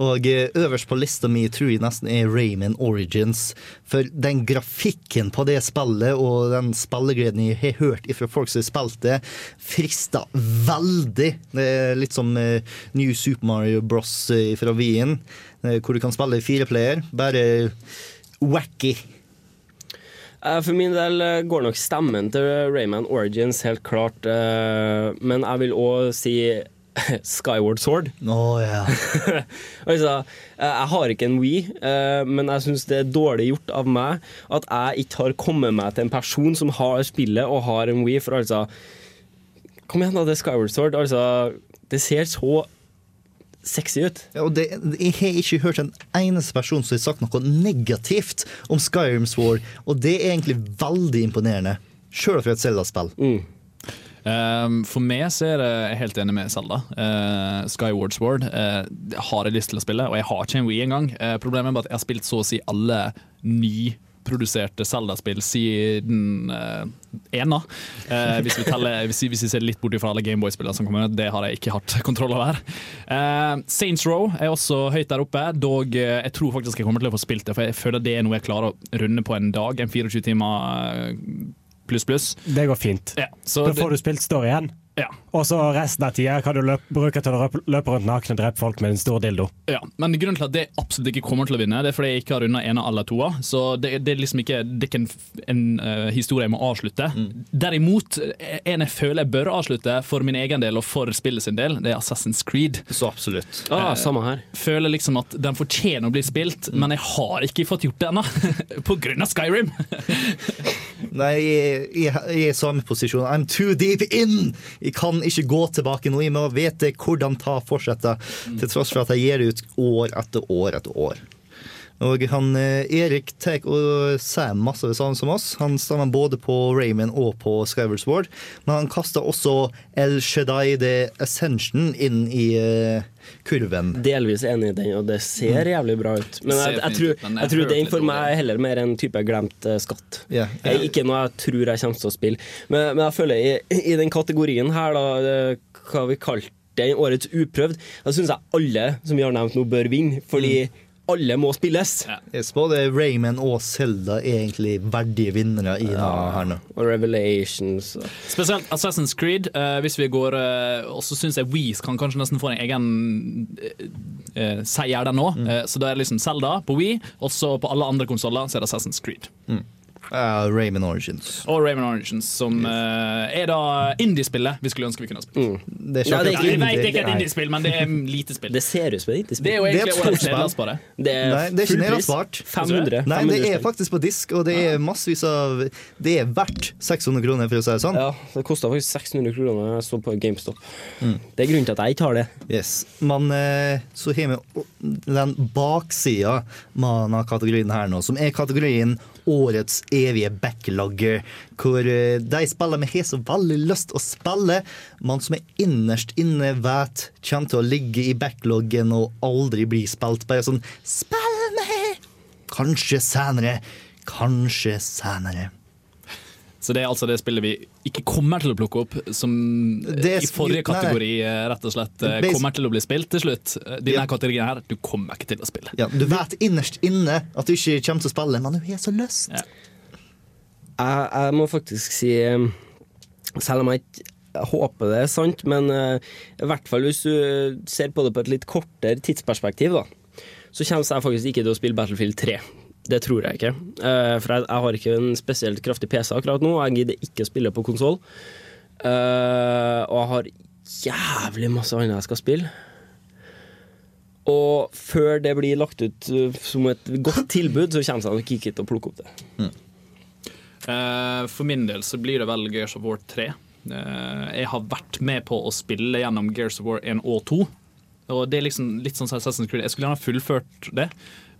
Og eh, øverst på lista mi tror jeg nesten er Rayman Origins. For den grafikken på det spillet og den spillegleden jeg har hørt fra folk som har spilt det, frister veldig. Det er litt som eh, New Super Mario Bros. eh, fra Wien, hvor du kan spille fireplayer. fire player. Bare wacky. Eh, For min del eh, går nok stemmen til Rayman Origins helt klart, eh, men jeg vil òg si Skyward Sword. Å ja. altså, jeg har ikke en Wii, eh, men jeg syns det er dårlig gjort av meg at jeg ikke har kommet meg til en person som har spillet og har en Wii, for altså Kom igjen, da, det er Skyward Sword. Altså, det ser så sexy ut. Ja, og det, jeg har ikke hørt en eneste person som har sagt noe negativt om Skyrims War, og det er egentlig veldig imponerende. Sjøl for et Zelda-spill. Um, for meg så er det jeg er helt enig med Zelda. Uh, Skyward Sword uh, har jeg lyst til å spille, og jeg har ikke en Wii engang. Uh, problemet er bare at jeg har spilt så å si alle nyproduserte Zelda-spill siden uh, ena. Uh, hvis, vi teller, hvis, hvis vi ser litt bort fra alle Gameboy-spillene som kommer det har jeg ikke hatt kontroll over. Uh, Saints Row er også høyt der oppe, dog uh, jeg tror faktisk jeg kommer til å få spilt det, for jeg føler det er noe jeg klarer å runde på en dag. En 24 timer pluss pluss. Det går fint. Ja, så Da får du spilt storyen, Ja. og så resten av tida kan du løp, bruke til å løpe, løpe rundt naken og drepe folk med en stor dildo. Ja, men grunnen til at det absolutt ikke kommer til å vinne, det er fordi jeg ikke har runda ene eller toa. Så det, det er liksom ikke, det er ikke en, en uh, historie jeg må avslutte. Derimot, eh, en jeg føler jeg bør avslutte for min egen del og for spillet sin del, det er Assassin's Creed. Så absolutt. Ah, Eh, samme her. Føler liksom at den fortjener å bli spilt, men jeg har ikke fått gjort det ennå. På grunn av Skyrim. Nei, jeg, jeg, jeg er i samme posisjon. I'm too deep in! Jeg kan ikke gå tilbake nå. Jeg må vite hvordan ta fortsetter, til tross for at jeg gir ut år etter år etter år. Og han eh, Erik tek og sier masse det samme som oss. Han stammer både på Raymond og på Skyward Sword. Men han kaster også El Shaddai The Ascension inn i eh, kurven. Delvis enig i den, og det ser jævlig bra ut. Men jeg, jeg, jeg, tror, jeg tror den for meg er heller mer en type glemt eh, skatt. Ikke noe jeg tror jeg kommer til å spille. Men, men jeg føler i, i den kategorien her, da, hva vi kalte den, årets uprøvd, da syns jeg alle som vi har nevnt nå, bør vinne. Fordi alle må spilles. Yes, både Rayman og Zelda er egentlig verdige vinnere i ja. her nå. Og Revelations. og- Spesielt Assassin's Creed. Uh, hvis vi går uh, Og så syns jeg Wii kan kanskje nesten få en egen uh, eh, seier der nå. Eh, så da er det liksom Zelda på Wii, og så på alle andre konsoller så er det Assassin's Creed. Ja, Rayman Origins. Og Rayman Origins, som uh, er da indiespillet vi skulle ønske vi kunne ha spilt. Det er Ja, det er ikke ikke Jeg vet det er ikke et indiespill, men det er lite spill. Det ser ut som et Det er jo egentlig et årets fullspill. Det er, Nei, det er ikke nedlastbart. 500. Nei, det er faktisk på disk, og det er massevis av Det er verdt 600 kroner, for å si det sånn. Ja, det kosta faktisk 600 kroner da jeg så på GameStop. Det er grunnen til at jeg ikke har det. Yes. Men eh, så har vi den baksida av kategorien her nå, som er kategorien Årets evige backlogger. Hvor eh, de spiller vi har så veldig lyst å spille, men som er innerst inne vet kommer til å ligge i backloggen og aldri bli spilt. Bare sånn Spill meg! Kanskje senere. Kanskje senere. Så det er altså det spillet vi ikke kommer til å plukke opp, som Det i forrige kategori eh, rett og slett eh, kommer til å bli spilt til slutt. Eh, Denne Ja. kategorien her, du kommer ikke til å spille. Ja, du vet innerst inne at du ikke kommer til å spille, men du har så lyst. Ja. Jeg, jeg må faktisk si Selv om jeg ikke jeg håper det er sant, men uh, i hvert fall hvis du ser på det på et litt kortere tidsperspektiv, da, så kommer jeg faktisk ikke til å spille Battlefield 3. Det tror jeg ikke. Uh, for jeg, jeg har ikke en spesielt kraftig PC akkurat nå. Jeg gidder ikke å spille på konsoll. Uh, og jeg har jævlig masse annet jeg skal spille. Og før det blir lagt ut uh, som et godt tilbud, så kommer jeg nok ikke til å plukke opp det. Eh, for min del så blir det vel Gears of War 3. Eh, jeg har vært med på å spille gjennom Gears of War 1 og 2. Og det er liksom litt sånn Assassin's Creed. Jeg skulle gjerne fullført det,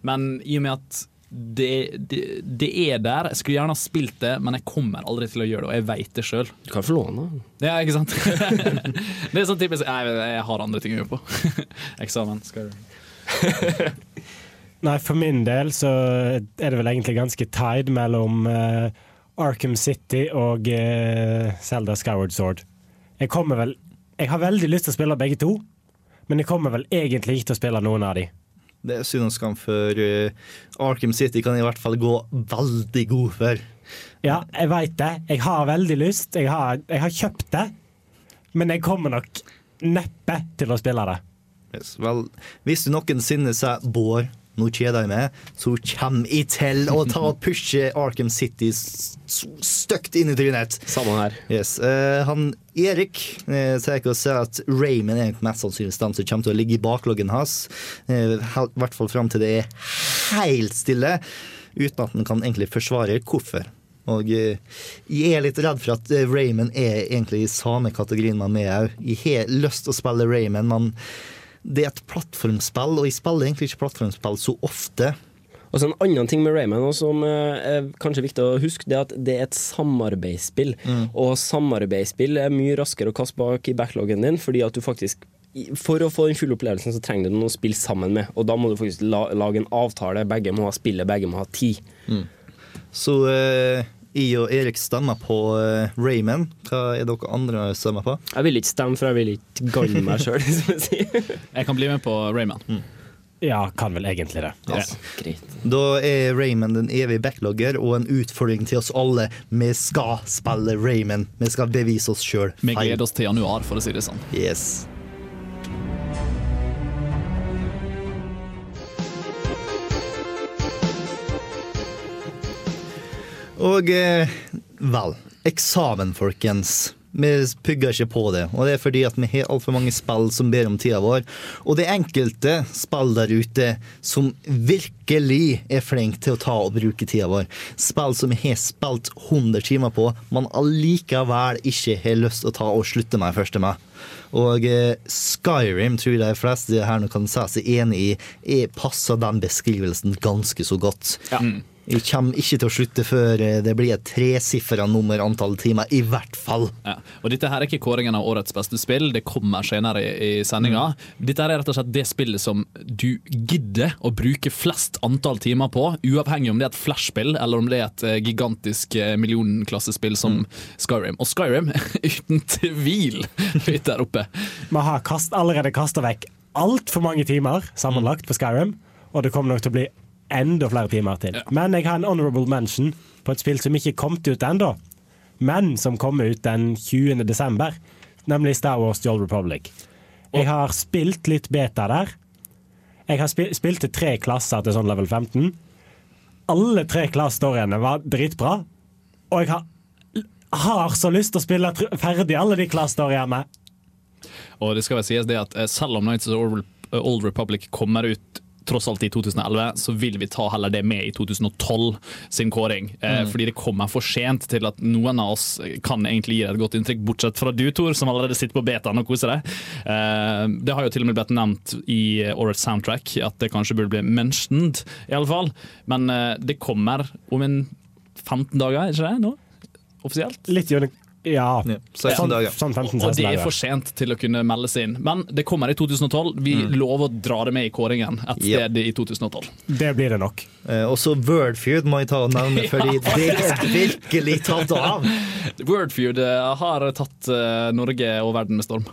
men i og med at det, det, det er der. Jeg skulle gjerne ha spilt det, men jeg kommer aldri til å gjøre det, og jeg veit det sjøl. Du kan få låne. Ja, ikke sant? det er sånn typisk Jeg, jeg har andre ting å gjøre på. Eksamen. Skal du Nei, for min del så er det vel egentlig ganske tied mellom uh, Arkham City og uh, Zelda Skyward Sword. Jeg kommer vel Jeg har veldig lyst til å spille begge to, men jeg kommer vel egentlig ikke til å spille noen av de. Det og skam, for uh, Arkham City kan i hvert fall gå veldig god for. Ja, jeg veit det. Jeg har veldig lyst. Jeg har, jeg har kjøpt det, men jeg kommer nok neppe til å spille det. Yes, vel, hvis du noensinne sier Bård, nå kjeder jeg meg, så kommer jeg til å ta og pushe Arkham City s- s- inn i trynet. Samme her. Yes. Uh, han Erik uh, sier ikke å si at Raymond er mest sannsynlig den som kommer til å ligge i bakloggen hans. Uh, I hvert fall fram til det er helt stille, uten at han kan egentlig forsvare hvorfor. Og eh, jeg er litt redd for at eh, Raymond er egentlig i samme kategorien med er òg. Jeg har lyst til å spille Raymond, men det er et plattformspill, og jeg spiller egentlig ikke plattformspill så ofte. Og så En annen ting med Rayman også, som eh, er kanskje viktig å huske, det er at det er et samarbeidsspill. Og samarbeidsspill er mye raskere å kaste bak i backloggen din, fordi at du faktisk for å få den fulle opplevelsen, så trenger du noen å spille sammen med. Og da må du faktisk la, lage en avtale. Begge må ha spillet, begge må ha tid. Så eh, jeg og Erik stemmer på Rayman. Raymond. Hva er dere andre stemmer på? Jeg vil ikke stemme, for jeg vil ikke gagne meg sjøl. Jeg kan bli med på Rayman. Ja, kan vel egentlig det. Greit. Da er Raymond en evig backlogger og en utfordring til oss alle. Vi skal spille Raymond. Vi skal bevise oss sjøl. Vi gleder oss til januar, for å si det sånn. Yes. Og eh, vel, eksamen, folkens. Vi pugger ikke på det, og det er fordi at vi har altfor mange spill som ber om tida vår. Og det er enkelte spill der ute som virkelig er flinke til å ta og bruke tida vår. Spill som vi har spilt 100 timer på, men allikevel ikke har lyst til å ta og slutte med første med. Og eh, Skyrim tror jeg de fleste her nå kan si seg enig i, er, passer den beskrivelsen ganske så godt. Jeg kommer ikke til å slutte før eh, det blir et tresifra nummer antall timer, i hvert fall. Ja. Og dette her er ikke kåringen av årets beste spill, det kommer senere i, i sendinga. Dette her er rett og slett det spillet som du gidder å bruke flest antall timer på, uavhengig om det er et flashspill eller om det er et eh, gigantisk millionklassespill som som Skyrim. Og Skyrim er uten tvil høyt der oppe. Vi har kast, allerede kasta vekk altfor mange timer sammenlagt på Skyrim, og det kommer nok til å bli enda flere timer til. Men jeg har en honorable mention på et spill som ikke kommet ut ennå, men som kommer ut den 20. desember, nemlig Star Wars The Old Republic. Jeg har spilt litt beta der. Jeg har spil spilt til tre klasser til sånn level 15. Alle tre klassstoryene var dritbra, og jeg har, har så lyst til å spille ferdig alle de klassstoryene. Og det skal vel sies det at eh, selv om Nights of Old Republic kommer ut tross alt i 2011, så vil vi ta heller det med i 2012 sin kåring. Eh, Mm. Fordi det kommer for sent til at noen av oss kan egentlig gi deg et godt inntrykk, bortsett fra du, Tor, som allerede sitter på betaen og koser deg. Eh, det har jo til og med blitt nevnt i årets soundtrack at det kanskje burde bli mentioned, i alle fall. Men eh, det kommer om en 15 dager, er ikke det nå? Offisielt? Litt jo, ja. 16 Sånn, dager. sånn 15-16 Og det er for sent til å kunne meldes inn. Men det kommer i 2012. Vi lover å dra det med i kåringen et sted sted i 2012. Det blir det nok. Eh, også Wordfeud må jeg ta og nevne, fordi det er virkelig tatt av. Wordfeud eh, har tatt uh, Norge og verden med storm.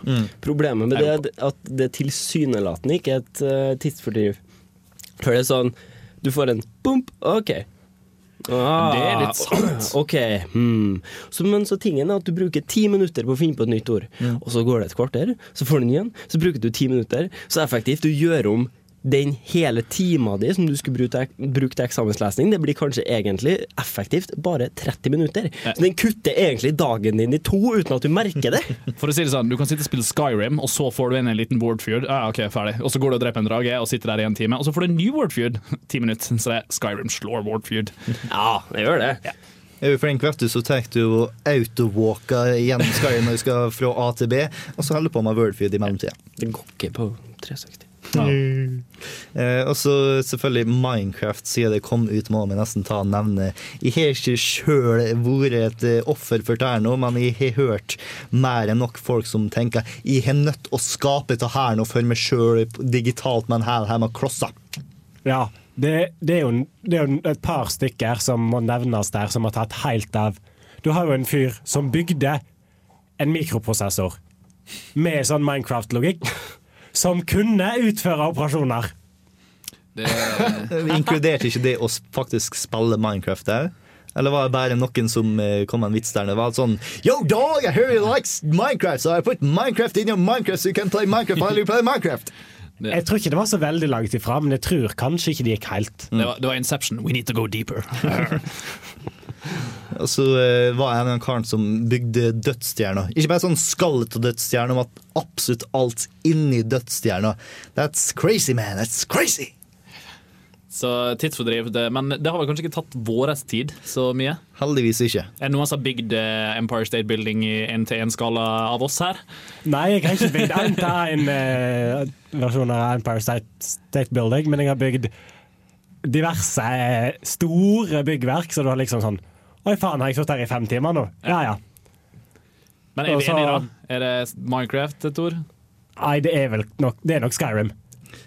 Problemet med det er at det tilsynelatende ikke er et uh, tidsfordriv. For det er sånn Du får en bump, OK. Ah, Det er litt sant. OK. Hmm. Så, men så tingen er at du bruker ti minutter på å finne på et nytt ord, og så går det et kvarter, så får du en igjen, så bruker du ti minutter. Så effektivt. Du gjør om den hele tima di som du skulle bruke til, eksamenslesning, det blir kanskje egentlig effektivt bare 30 minutter. Så den kutter egentlig dagen din i to uten at du merker det. For å si det sånn, Du kan sitte og spille Skyrim, og så får du inn en liten Wardfeud. Ja, ok, ferdig. Og så går du og dreper en drage og sitter der i en time. Og så får du en ny Wardfeud. Ti minutter. Så det er Skyrim slår Wardfeud. Ja, det gjør det. Er du flink, vet du, så tar du autowalka gjennom Skyrim når du skal fra A til B, og så holder du på med Wordfeed i mellomtida. Det går ikke på 360. Eh, og så selvfølgelig Minecraft, siden det kom ut, må vi nesten ta og nevne. Jeg har ikke sjøl vært et eh, offer for det her nå, men jeg har hørt mer enn nok folk som tenker jeg har nødt å skape det her nå for meg sjøl digitalt men her, her med klosser. Ja, det, det, er jo, det er jo et par stykker som må nevnes der, som har tatt helt av. Du har jo en fyr som bygde en mikroprosessor med sånn Minecraft-logikk, som kunne utføre operasjoner. Det Inkluderte ikke det å faktisk spille Minecraft der? Eller var det bare noen som eh, kom med en vits der? Det var sånn Yo, dog, I hear you like Minecraft, so I put Minecraft in your Minecraft so you can play Minecraft while you play Minecraft. Jeg tror ikke det var så veldig langt ifra, men jeg tror kanskje ikke det gikk helt. Det, var, det var Inception. We need to go deeper. Og så uh, var jeg en av karen som bygde dødsstjerna. Ikke bare sånn skallet av dødsstjerner, men absolutt alt inni dødsstjerna. That's crazy, man. That's crazy. Så tidsfordriv. Men det har vel kanskje ikke tatt vår tid så mye? Heldigvis ikke. Er det noen som har bygd eh, Empire State Building i én-til-én-skala av oss her? Nei, jeg har ikke bygd en eh, av Empire State, State Building, men jeg har bygd diverse store byggverk, så du har liksom sånn Oi, faen, har jeg stått her i fem timer nå? Ja ja. Men er vi enige, da? Er det Minecraft, Tor? Nei, det er vel nok, det er nok Skyrim.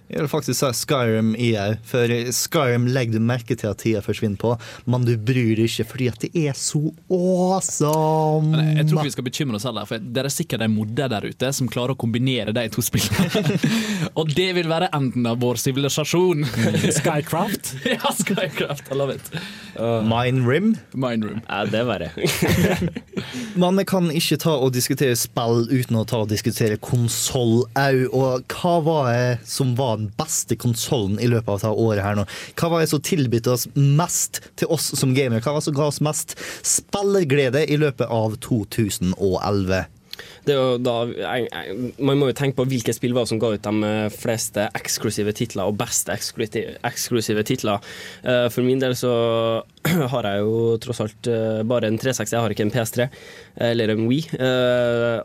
Jeg vil faktisk si Skyrim i òg, for Skyrim legger du merke til at tida forsvinner på, men du bryr deg ikke fordi at det er så awesome. Men jeg, tror ikke vi skal bekymre oss heller, for det er sikkert en modder der ute som klarer å kombinere de to spillene. Og det vil være enden av vår sivilisasjon. Skycraft? ja, Skycraft. I love it. Mindrim. Mindroom. Ja, det er verre. Vi kan ikke ta og diskutere spill uten å ta og diskutere konsoll òg. Og hva var det som var den beste konsollen i løpet av dette året her nå? Hva var det som tilbød oss mest til oss som gamere? Hva var det som ga oss mest spillerglede i løpet av 2011? Da, jeg, jeg, man må jo tenke på hvilke spill var som ga ut de eh, fleste eksklusive titler og beste eksklusive, titler. Eh, For min del så har jeg jo tross alt eh, bare en 360, jeg har ikke en PS3 eller en Wii.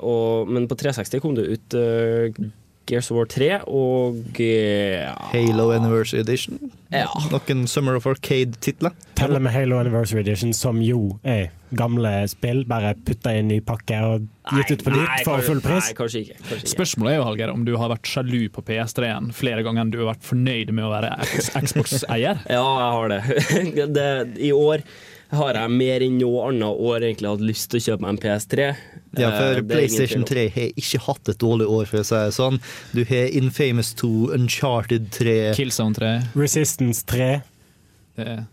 Og, men på 360 kom det ut Gears of War 3 og eh, ja, Halo Anniversary Edition? Ja. Noen Summer of Arcade-titler? Teller med Halo Anniversary Edition, som jo er gamle spill, bare putta inn i pakke og gitt ut på nytt for kanskje- full pris. Nei, kanskje ikke. Kanskje ikke. Spørsmålet er jo, Hallgeir, om du har vært sjalu på PS3-en flere ganger enn du har vært fornøyd med å være Xbox-eier? Ja, jeg har det. det. I år har jeg mer enn noe annet år egentlig hatt lyst til å kjøpe meg en PS3. Ja, Eh, for er PlayStation 3 har ikke hatt et dårlig år, for å si det sånn. Du har Infamous 2, Uncharted 3 Killzone 3. Resistance 3. Det-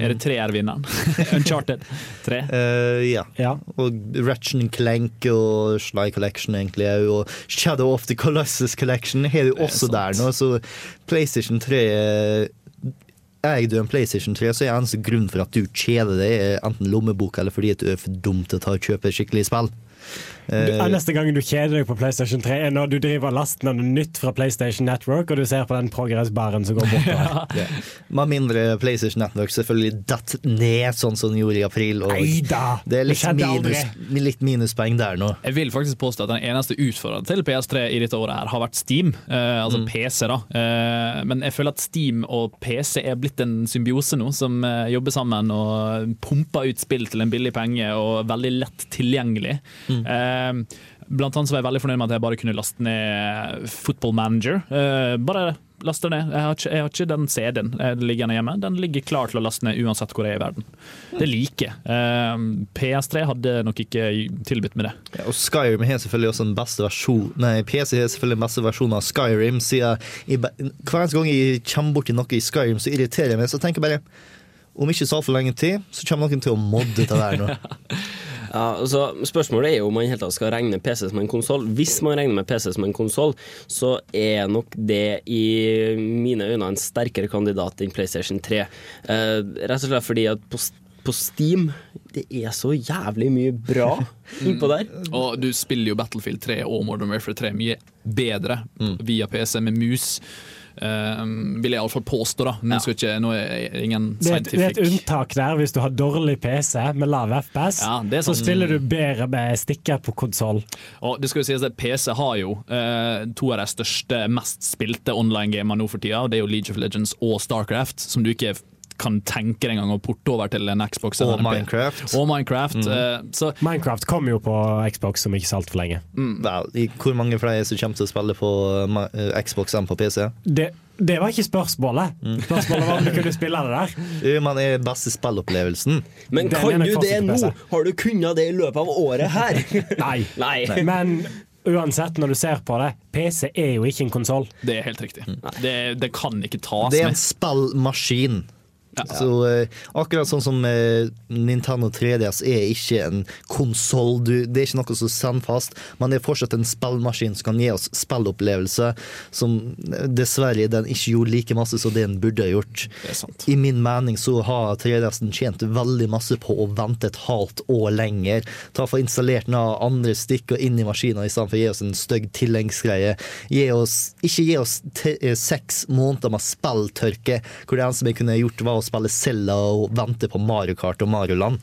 Er det tre er vinneren? Uncharted 3. Uh, ja. Ja. Og Ratchet Clank og Sly Collection egentlig og Shadow of the Colossus Collection har du er også sant. der nå, så PlayStation 3 eh, Eier du en PlayStation 3, så er eneste grunn for at du kjeder deg, enten lommebok eller fordi du er for dum til å ta og kjøpe skikkelig spill. Du, Eh, neste gang du kjeder deg på PlayStation 3, er når du driver lasten av noe nytt fra PlayStation Network, og du ser på den progress-baren som går bortover. Med mindre PlayStation Network selvfølgelig datt ned, sånn som den gjorde i april. Det er litt, minus, litt minuspoeng der nå. Jeg vil faktisk påstå at den eneste utfordreren til PS3 i dette året her har vært Steam, Uh, altså PC. da. Uh, men jeg føler at Steam og PC er blitt en symbiose nå, som uh, jobber sammen og pumper ut spill til en billig penge og veldig lett tilgjengelig. Eh, blant annet så var jeg veldig fornøyd med at jeg bare kunne laste ned Football Manager. Eh, bare laste ned. Jeg har ikke, jeg har ikke den CD-en eh, liggende hjemme. Den ligger klar til å laste ned uansett hvor jeg er i verden. Det liker jeg. Eh, PS3 hadde nok ikke tilbudt meg det. Ja, og Skyrim har selvfølgelig også den beste versjon Nei, PC har selvfølgelig den beste versjonen av Skyrim. Siden hver eneste gang jeg kommer borti noe i Skyrim, så irriterer jeg meg. Så tenker jeg bare om ikke så altfor lenge tid, så kommer noen til å modde det der nå. Ja, altså, spørsmålet er jo om man helt skal regne PC som en konsoll. Hvis man regner med PC som en konsoll, så er nok det i mine øyne en sterkere kandidat enn PlayStation 3. Eh, rett og slett fordi at på, på Steam det er så jævlig mye bra innpå der. Og du spiller jo Battlefield 3 og Modern Warfare 3 mye bedre via PC med mus. Um, vil jeg iallfall påstå, da. Men skal ikke, nå er ingen Det er, et, det er et unntak der hvis du har dårlig PC med lav FPS. Ja, er så spiller du bedre med stikker på konsoll. Det skal jo sies at PC har jo uh, to av de største, mest spilte online-gamene nå for tida. og Det er jo League of Legends og Starcraft, som du ikke kan tenke deg engang å porte over til en Xbox. Og Minecraft. Og Minecraft. eh, så Minecraft kom jo på Xbox om ikke så altfor lenge. Vel, i- hvor mange flere som kommer til å spille på eh, Xbox enn på PC? Det, det var ikke spørsmålet. Spørsmålet var om du kunne spille det der. Eh, Man er beste spillopplevelsen. Men Den kan du det nå? Har du kunnet det i løpet av året her? Nei. Nei. Men uansett, når du ser på det, PC er jo ikke en konsoll. det er helt riktig. Det, det kan ikke tas med. Det er en med. Spillmaskin. Så uh, akkurat sånn som uh, Nintendo 3DS er ikke en konsoll. Det er ikke noe som sender fast, men det er fortsatt en spillmaskin som kan gi oss spillopplevelse som eh, dessverre den ikke gjorde like masse som det den burde ha gjort. I min mening så har 3DS-en tjent veldig masse på å vente et halvt år lenger. Ta for installert noen andre stikker inn i maskinen i stedet for å gi oss en stygg tilleggsgreie. Ikke gi oss seks måneder med spilltørke, hvor det eneste vi kunne gjort var å spille Zelda og vente på Mario Kart og Mario Land.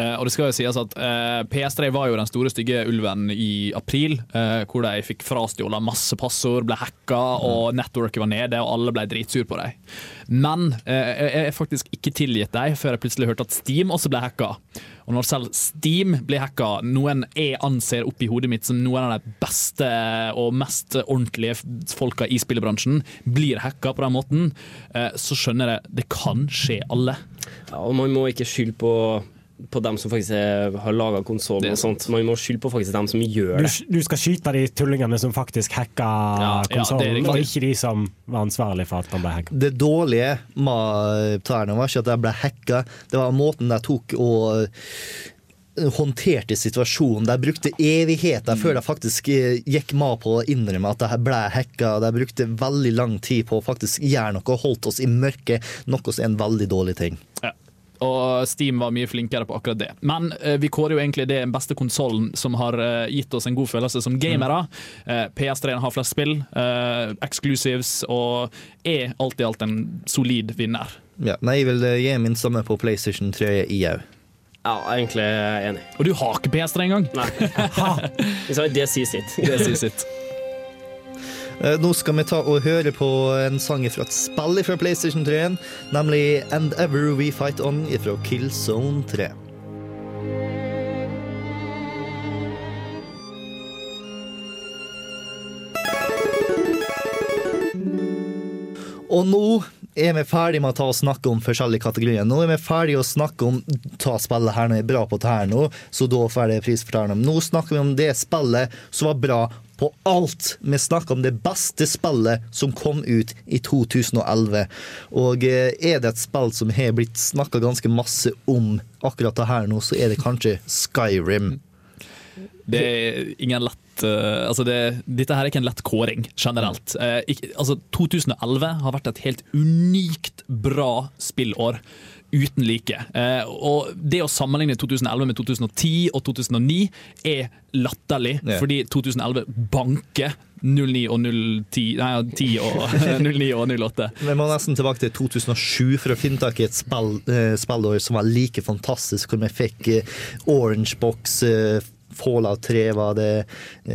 Eh, og det skal jo sies at eh, PS3 var jo den store stygge ulven i april, eh, hvor de fikk frastjålet masse passord, ble hacka, og networket var nede, og alle ble dritsur på dem. Men jeg er faktisk ikke tilgitt dem før jeg plutselig hørte at Steam også ble hacka. Og når selv Steam blir hacka, noen jeg anser oppi hodet mitt som noen av de beste og mest ordentlige folka i spillebransjen, blir hacka på den måten, så skjønner jeg det kan skje alle. Ja, og man må ikke skylde på, på dem som faktisk er, har laga konsollen og sånt. Man må skylde på faktisk dem som gjør det. du skal skyte de tullingene som faktisk hacka Ja, konsollen, ja, og ikke de som var ansvarlig for at den ble hacka. Det dårlige med Tærne var ikke at de ble hacka, det var måten de tok og eh, håndterte situasjonen. De brukte evigheter før de faktisk eh, gikk med på å innrømme at de ble hacka. De brukte veldig lang tid på å faktisk gjøre noe og holdt oss i mørket, noe som er en veldig dårlig ting. Ja. Og Steam var mye flinkere på akkurat det. Men eh, vi kårer jo egentlig det beste konsollen som har eh, gitt oss en god følelse som gamere. Eh, PS3 har flest spill, eh, exclusives, og er alt i alt en solid vinner. Ja, nei, jeg vil eh, gi min samme på PlayStation 3 i òg. Ja, er egentlig enig. Og du har ikke PS3 engang! Nei. Det sier sitt. Det sier sitt. Eh, Nå skal vi ta og høre på en sang fra et spill fra PlayStation 3, nemlig And Ever We Fight On fra Killzone 3. Og nå er vi ferdig med å ta og snakke om forskjellige kategorier. Nå er vi ferdig å snakke om ta spillet her når jeg er bra på det her nå, så da får jeg pris for det. Nå snakker vi om det spillet som var bra på alt. Vi snakker om det beste spillet som kom ut i 2011. Og eh, er det et spill som har blitt snakka ganske masse om akkurat det her nå, så er det kanskje Skyrim. Det er ingen lett eh, altså det, Dette her er ikke en lett kåring, generelt. Eh, ikke, altså 2011 har vært et helt unikt bra spillår. Uten like. Eh, og det å sammenligne 2011 med 2010 og 2009 er latterlig, Ja. fordi 2011 banker 09 og 010 Nei, 10 og 09 og 08. Vi må nesten tilbake til 2007 for å finne tak i et spill, eh, spillår som var like fantastisk, hvor vi fikk eh, Orange Box, Fallout 3 var det,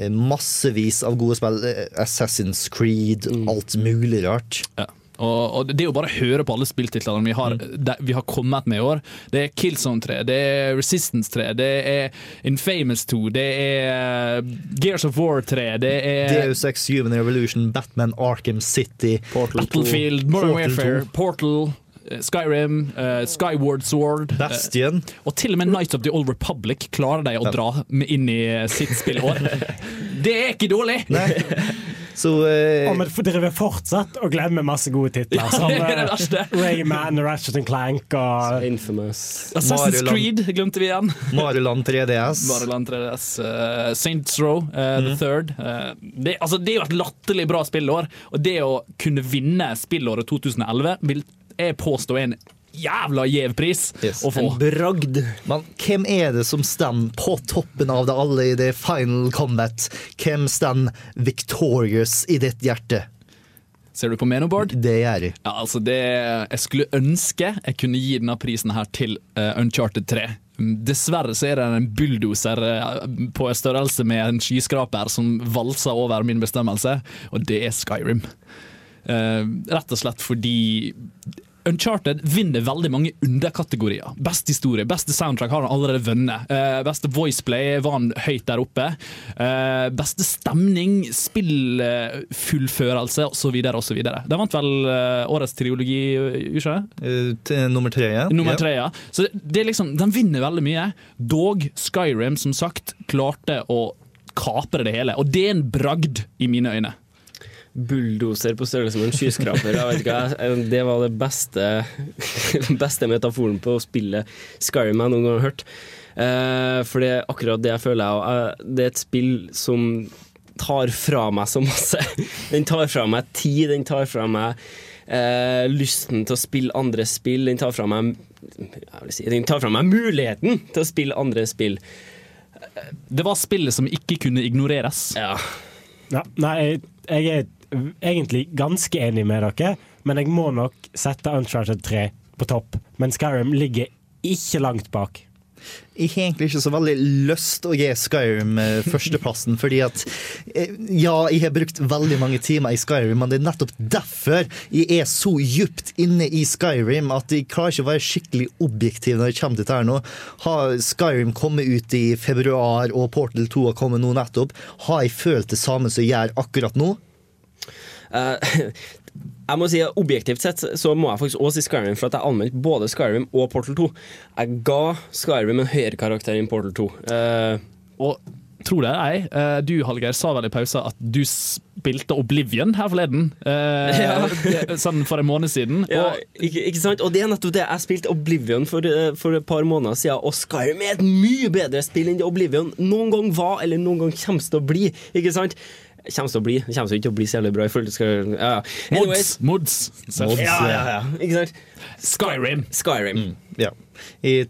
massevis av gode spill, Assassin's Creed, alt mulig rart. Ja. Og, og det jo bare å høre på alle spilltitlene vi har, de, vi har kommet med i år. Det er Killzone 3, det er Resistance 3, det er Infamous 2, det er Gears of War 3, det er Deus Ex Human Revolution, Batman Arkham City, Battlefield, Modern Portal Warfare, Portal, eh, Skyrim, uh, Skyward Sword. Bastion. Bastion. og til og med Nights of the Old Republic klarer de å dra inn i sitt spillår. Det er ikke dårlig! Så eh, Og vi driver fortsatt og glemmer masse gode titler. Som er det eh, verste. Rayman, Ratchet Clank og Infamous. Assassin's. Creed glemte vi igjen. Maruland 3DS. Maryland 3DS, uh, Saints Row, uh, The Third. Uh, det, altså, det er jo et latterlig bra spillår, og det å kunne vinne spillåret 2011 vil jeg påstår er en jævla gjev pris Yes. å få. En bragd. Men hvem er det som står på toppen av det alle i det final combat? Hvem står victorious i ditt hjerte? Ser du på Menoboard? Det gjør jeg. Ja, altså det, jeg skulle ønske jeg kunne gi denne prisen her til uh, Uncharted 3. Dessverre så er det en bulldoser eh, på størrelse med en skyskraper som valser over min bestemmelse, og det er Skyrim. Uh, rett og slett fordi Uncharted vinner veldig mange underkategorier. Best historie, beste soundtrack har han allerede vunnet. Uh, beste voiceplay var han høyt der oppe. Uh, beste stemning, spillfullførelse osv. osv. De vant vel uh, årets triologi, ikke det? Nummer tre, ja. Nummer tre, ja. Så det, det er liksom, de vinner veldig mye. Dog Skyrim, som sagt, klarte å kapre det hele. Og det er en bragd i mine øyne. Bulldoser på størrelse med en skyskraper. Jeg vet ikke, det var det beste, beste metaforen på å spille Skyrim jeg noen gang har hørt. Eh, for det er akkurat det jeg føler. jeg- Det er et spill som tar fra meg så masse. Den tar fra meg tid, den tar fra meg eh, lysten til å spille andre spill. Den tar fra meg jeg vil si, Den tar fra meg muligheten til å spille andre spill. Det var spillet som ikke kunne ignoreres. Ja. Ja, nei, jeg, jeg er egentlig ganske enig med dere, men jeg må nok sette Uncharted 3 på topp. Men Skyrim ligger ikke langt bak. Jeg har egentlig ikke så veldig lyst å gi Skyrim eh, førsteplassen, fordi at eh, Ja, jeg har brukt veldig mange timer i Skyrim, men det er nettopp derfor jeg er så djupt inne i Skyrim at jeg klarer ikke å være skikkelig objektiv når jeg kommer til her nå. Har Skyrim kommet ut i februar, og Portal 2 har kommet nå nettopp, har jeg følt det samme som jeg gjør akkurat nå? Eh, jeg må si at Objektivt sett så må jeg faktisk også si Skyrim, for at jeg anmeldte både Skyrim og Portal 2. Jeg ga Skyrim en høyere karakter enn Portal 2. Uh, Og tro det eller ei, eh, du Hallgeir sa vel i pausa at du spilte Oblivion her forleden. eh, Ja. Sånn for en måned siden. ja, ikke, ikke sant? Og det er nettopp det. Jeg spilte Oblivion for, eh, for et par måneder siden, og Skyrim er et mye bedre spill enn Oblivion noen gang var, eller noen gang kommer til å bli. Ikke sant? Kommer til å bli. Det kommer til ikke å bli så jævlig bra. til Skyrim. Ja. Anyways. Mods. Mods. Mods, Ja, ja, ja. Ikke sant? Skyrim. Skyrim. Ja. Jeg,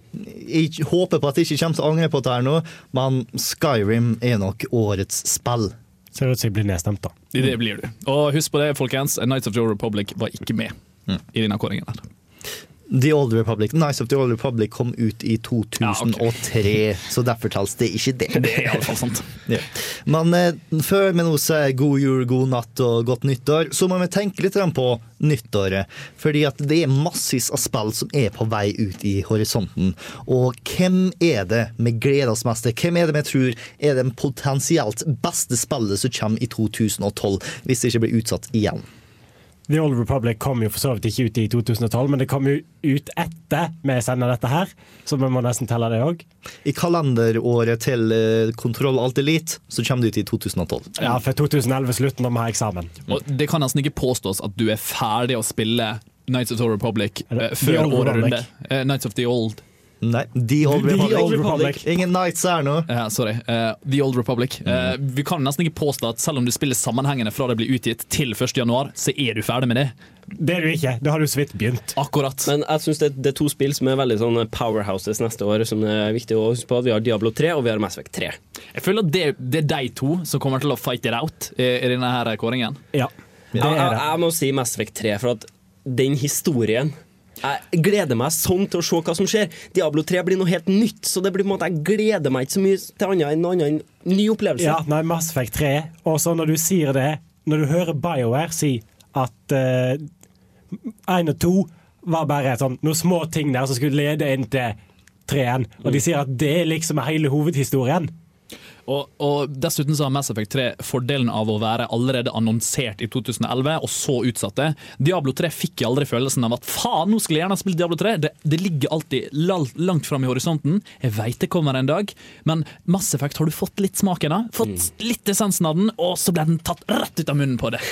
jeg håper på at jeg ikke kommer til å angre på dette her nå, men Skyrim er nok årets spill. Ser ut som jeg blir nedstemt, da. Det blir du. Og husk på det, folkens. Nights of the Republic var ikke med i denne kåringen. her. The Old Republic, Nice of the Old Republic kom ut i 2003, så derfor tales det ikke det. Det er iallfall sant. Ja. Men eh, før vi nå sier god jul, god natt og godt nyttår, så må vi tenke litt på nyttåret. Fordi at det er massevis av spill som er på vei ut i horisonten. Og hvem er det vi gleder oss mest til? Hvem er det vi tror er det potensielt beste spillet som kommer i 2012, hvis det ikke blir utsatt igjen? The Old Republic kom jo for så vidt ikke ut i 2012, men det kom jo ut etter vi sender dette her, så vi må nesten telle det òg. I kalenderåret til eh, Kontroll Alt Elite så kommer det ut i 2012. Ja, for 2011 slutten når vi har eksamen. Og det kan nesten ikke påstås at du er ferdig å spille Nights of the Old Republic The før året runde. Eh, Nights of the Old. Nei, The Old The Republic. Old Republic. Ingen Nights her nå. Ja, sorry. Uh, the Old Republic. Eh, vi kan nesten ikke påstå at selv om du spiller sammenhengende fra det blir utgitt til 1. januar, så er du ferdig med det. Det er du ikke. Det har du så vidt begynt. Akkurat. Men jeg synes det, det er to spill som er veldig sånn powerhouses neste år, som er viktig å huske på. Vi har Diablo 3 og vi har Mass Effect 3. Jeg føler at det, det er de to som kommer til å fight it out i, i denne her kåringen. Ja, det Jeg, det. jeg, jeg, jeg må si Mass Effect 3, for at den historien jeg gleder meg sånn til å se hva som skjer. Diablo 3 blir noe helt nytt, så det blir på en måte jeg gleder meg ikke så mye til annet enn noe annet ny opplevelse. Ja, nei, Mass Effect 3. Og så når du sier det, når du hører BioWare si at én og to var bare sånn, noen små ting der som skulle lede inn til 3-en, og de sier at det liksom er hele hovedhistorien. Og, og Dessuten så har Mass Effect 3 fordelen av å være allerede annonsert i 2011, og så utsatt det. Diablo 3 fikk jeg aldri følelsen av at faen, nå skulle jeg gjerne spilt Diablo 3. Det, det ligger alltid langt fram i horisonten. Jeg veit det kommer en dag, men Mass Effect har du fått litt smaken av. Fått litt essensen av den, og så ble den tatt rett ut av munnen på det.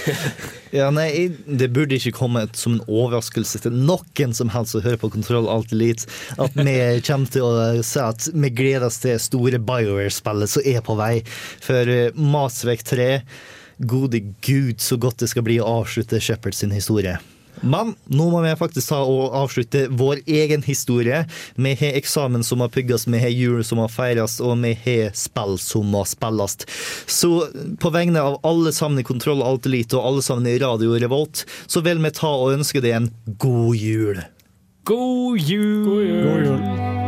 Ja, nei, Det burde ikke komme som en overraskelse til noen som helst som hører på Kontroll Alt Elite, at vi kommer til å si at vi gleder oss til store BioWare-spillet som er på vei. For Masvek 3, gode gud, så godt det skal bli å avslutte Shepherds sin historie. Men nå må vi faktisk ta og avslutte vår egen historie. Vi har eksamen som må pugges, vi har jul som må feires, og vi har spill som må spilles. Så på vegne av alle sammen i Kontroll Alt Elite og alle sammen i Radio Revolt, så vil vi ta og ønske deg en god jul. God jul! God jul.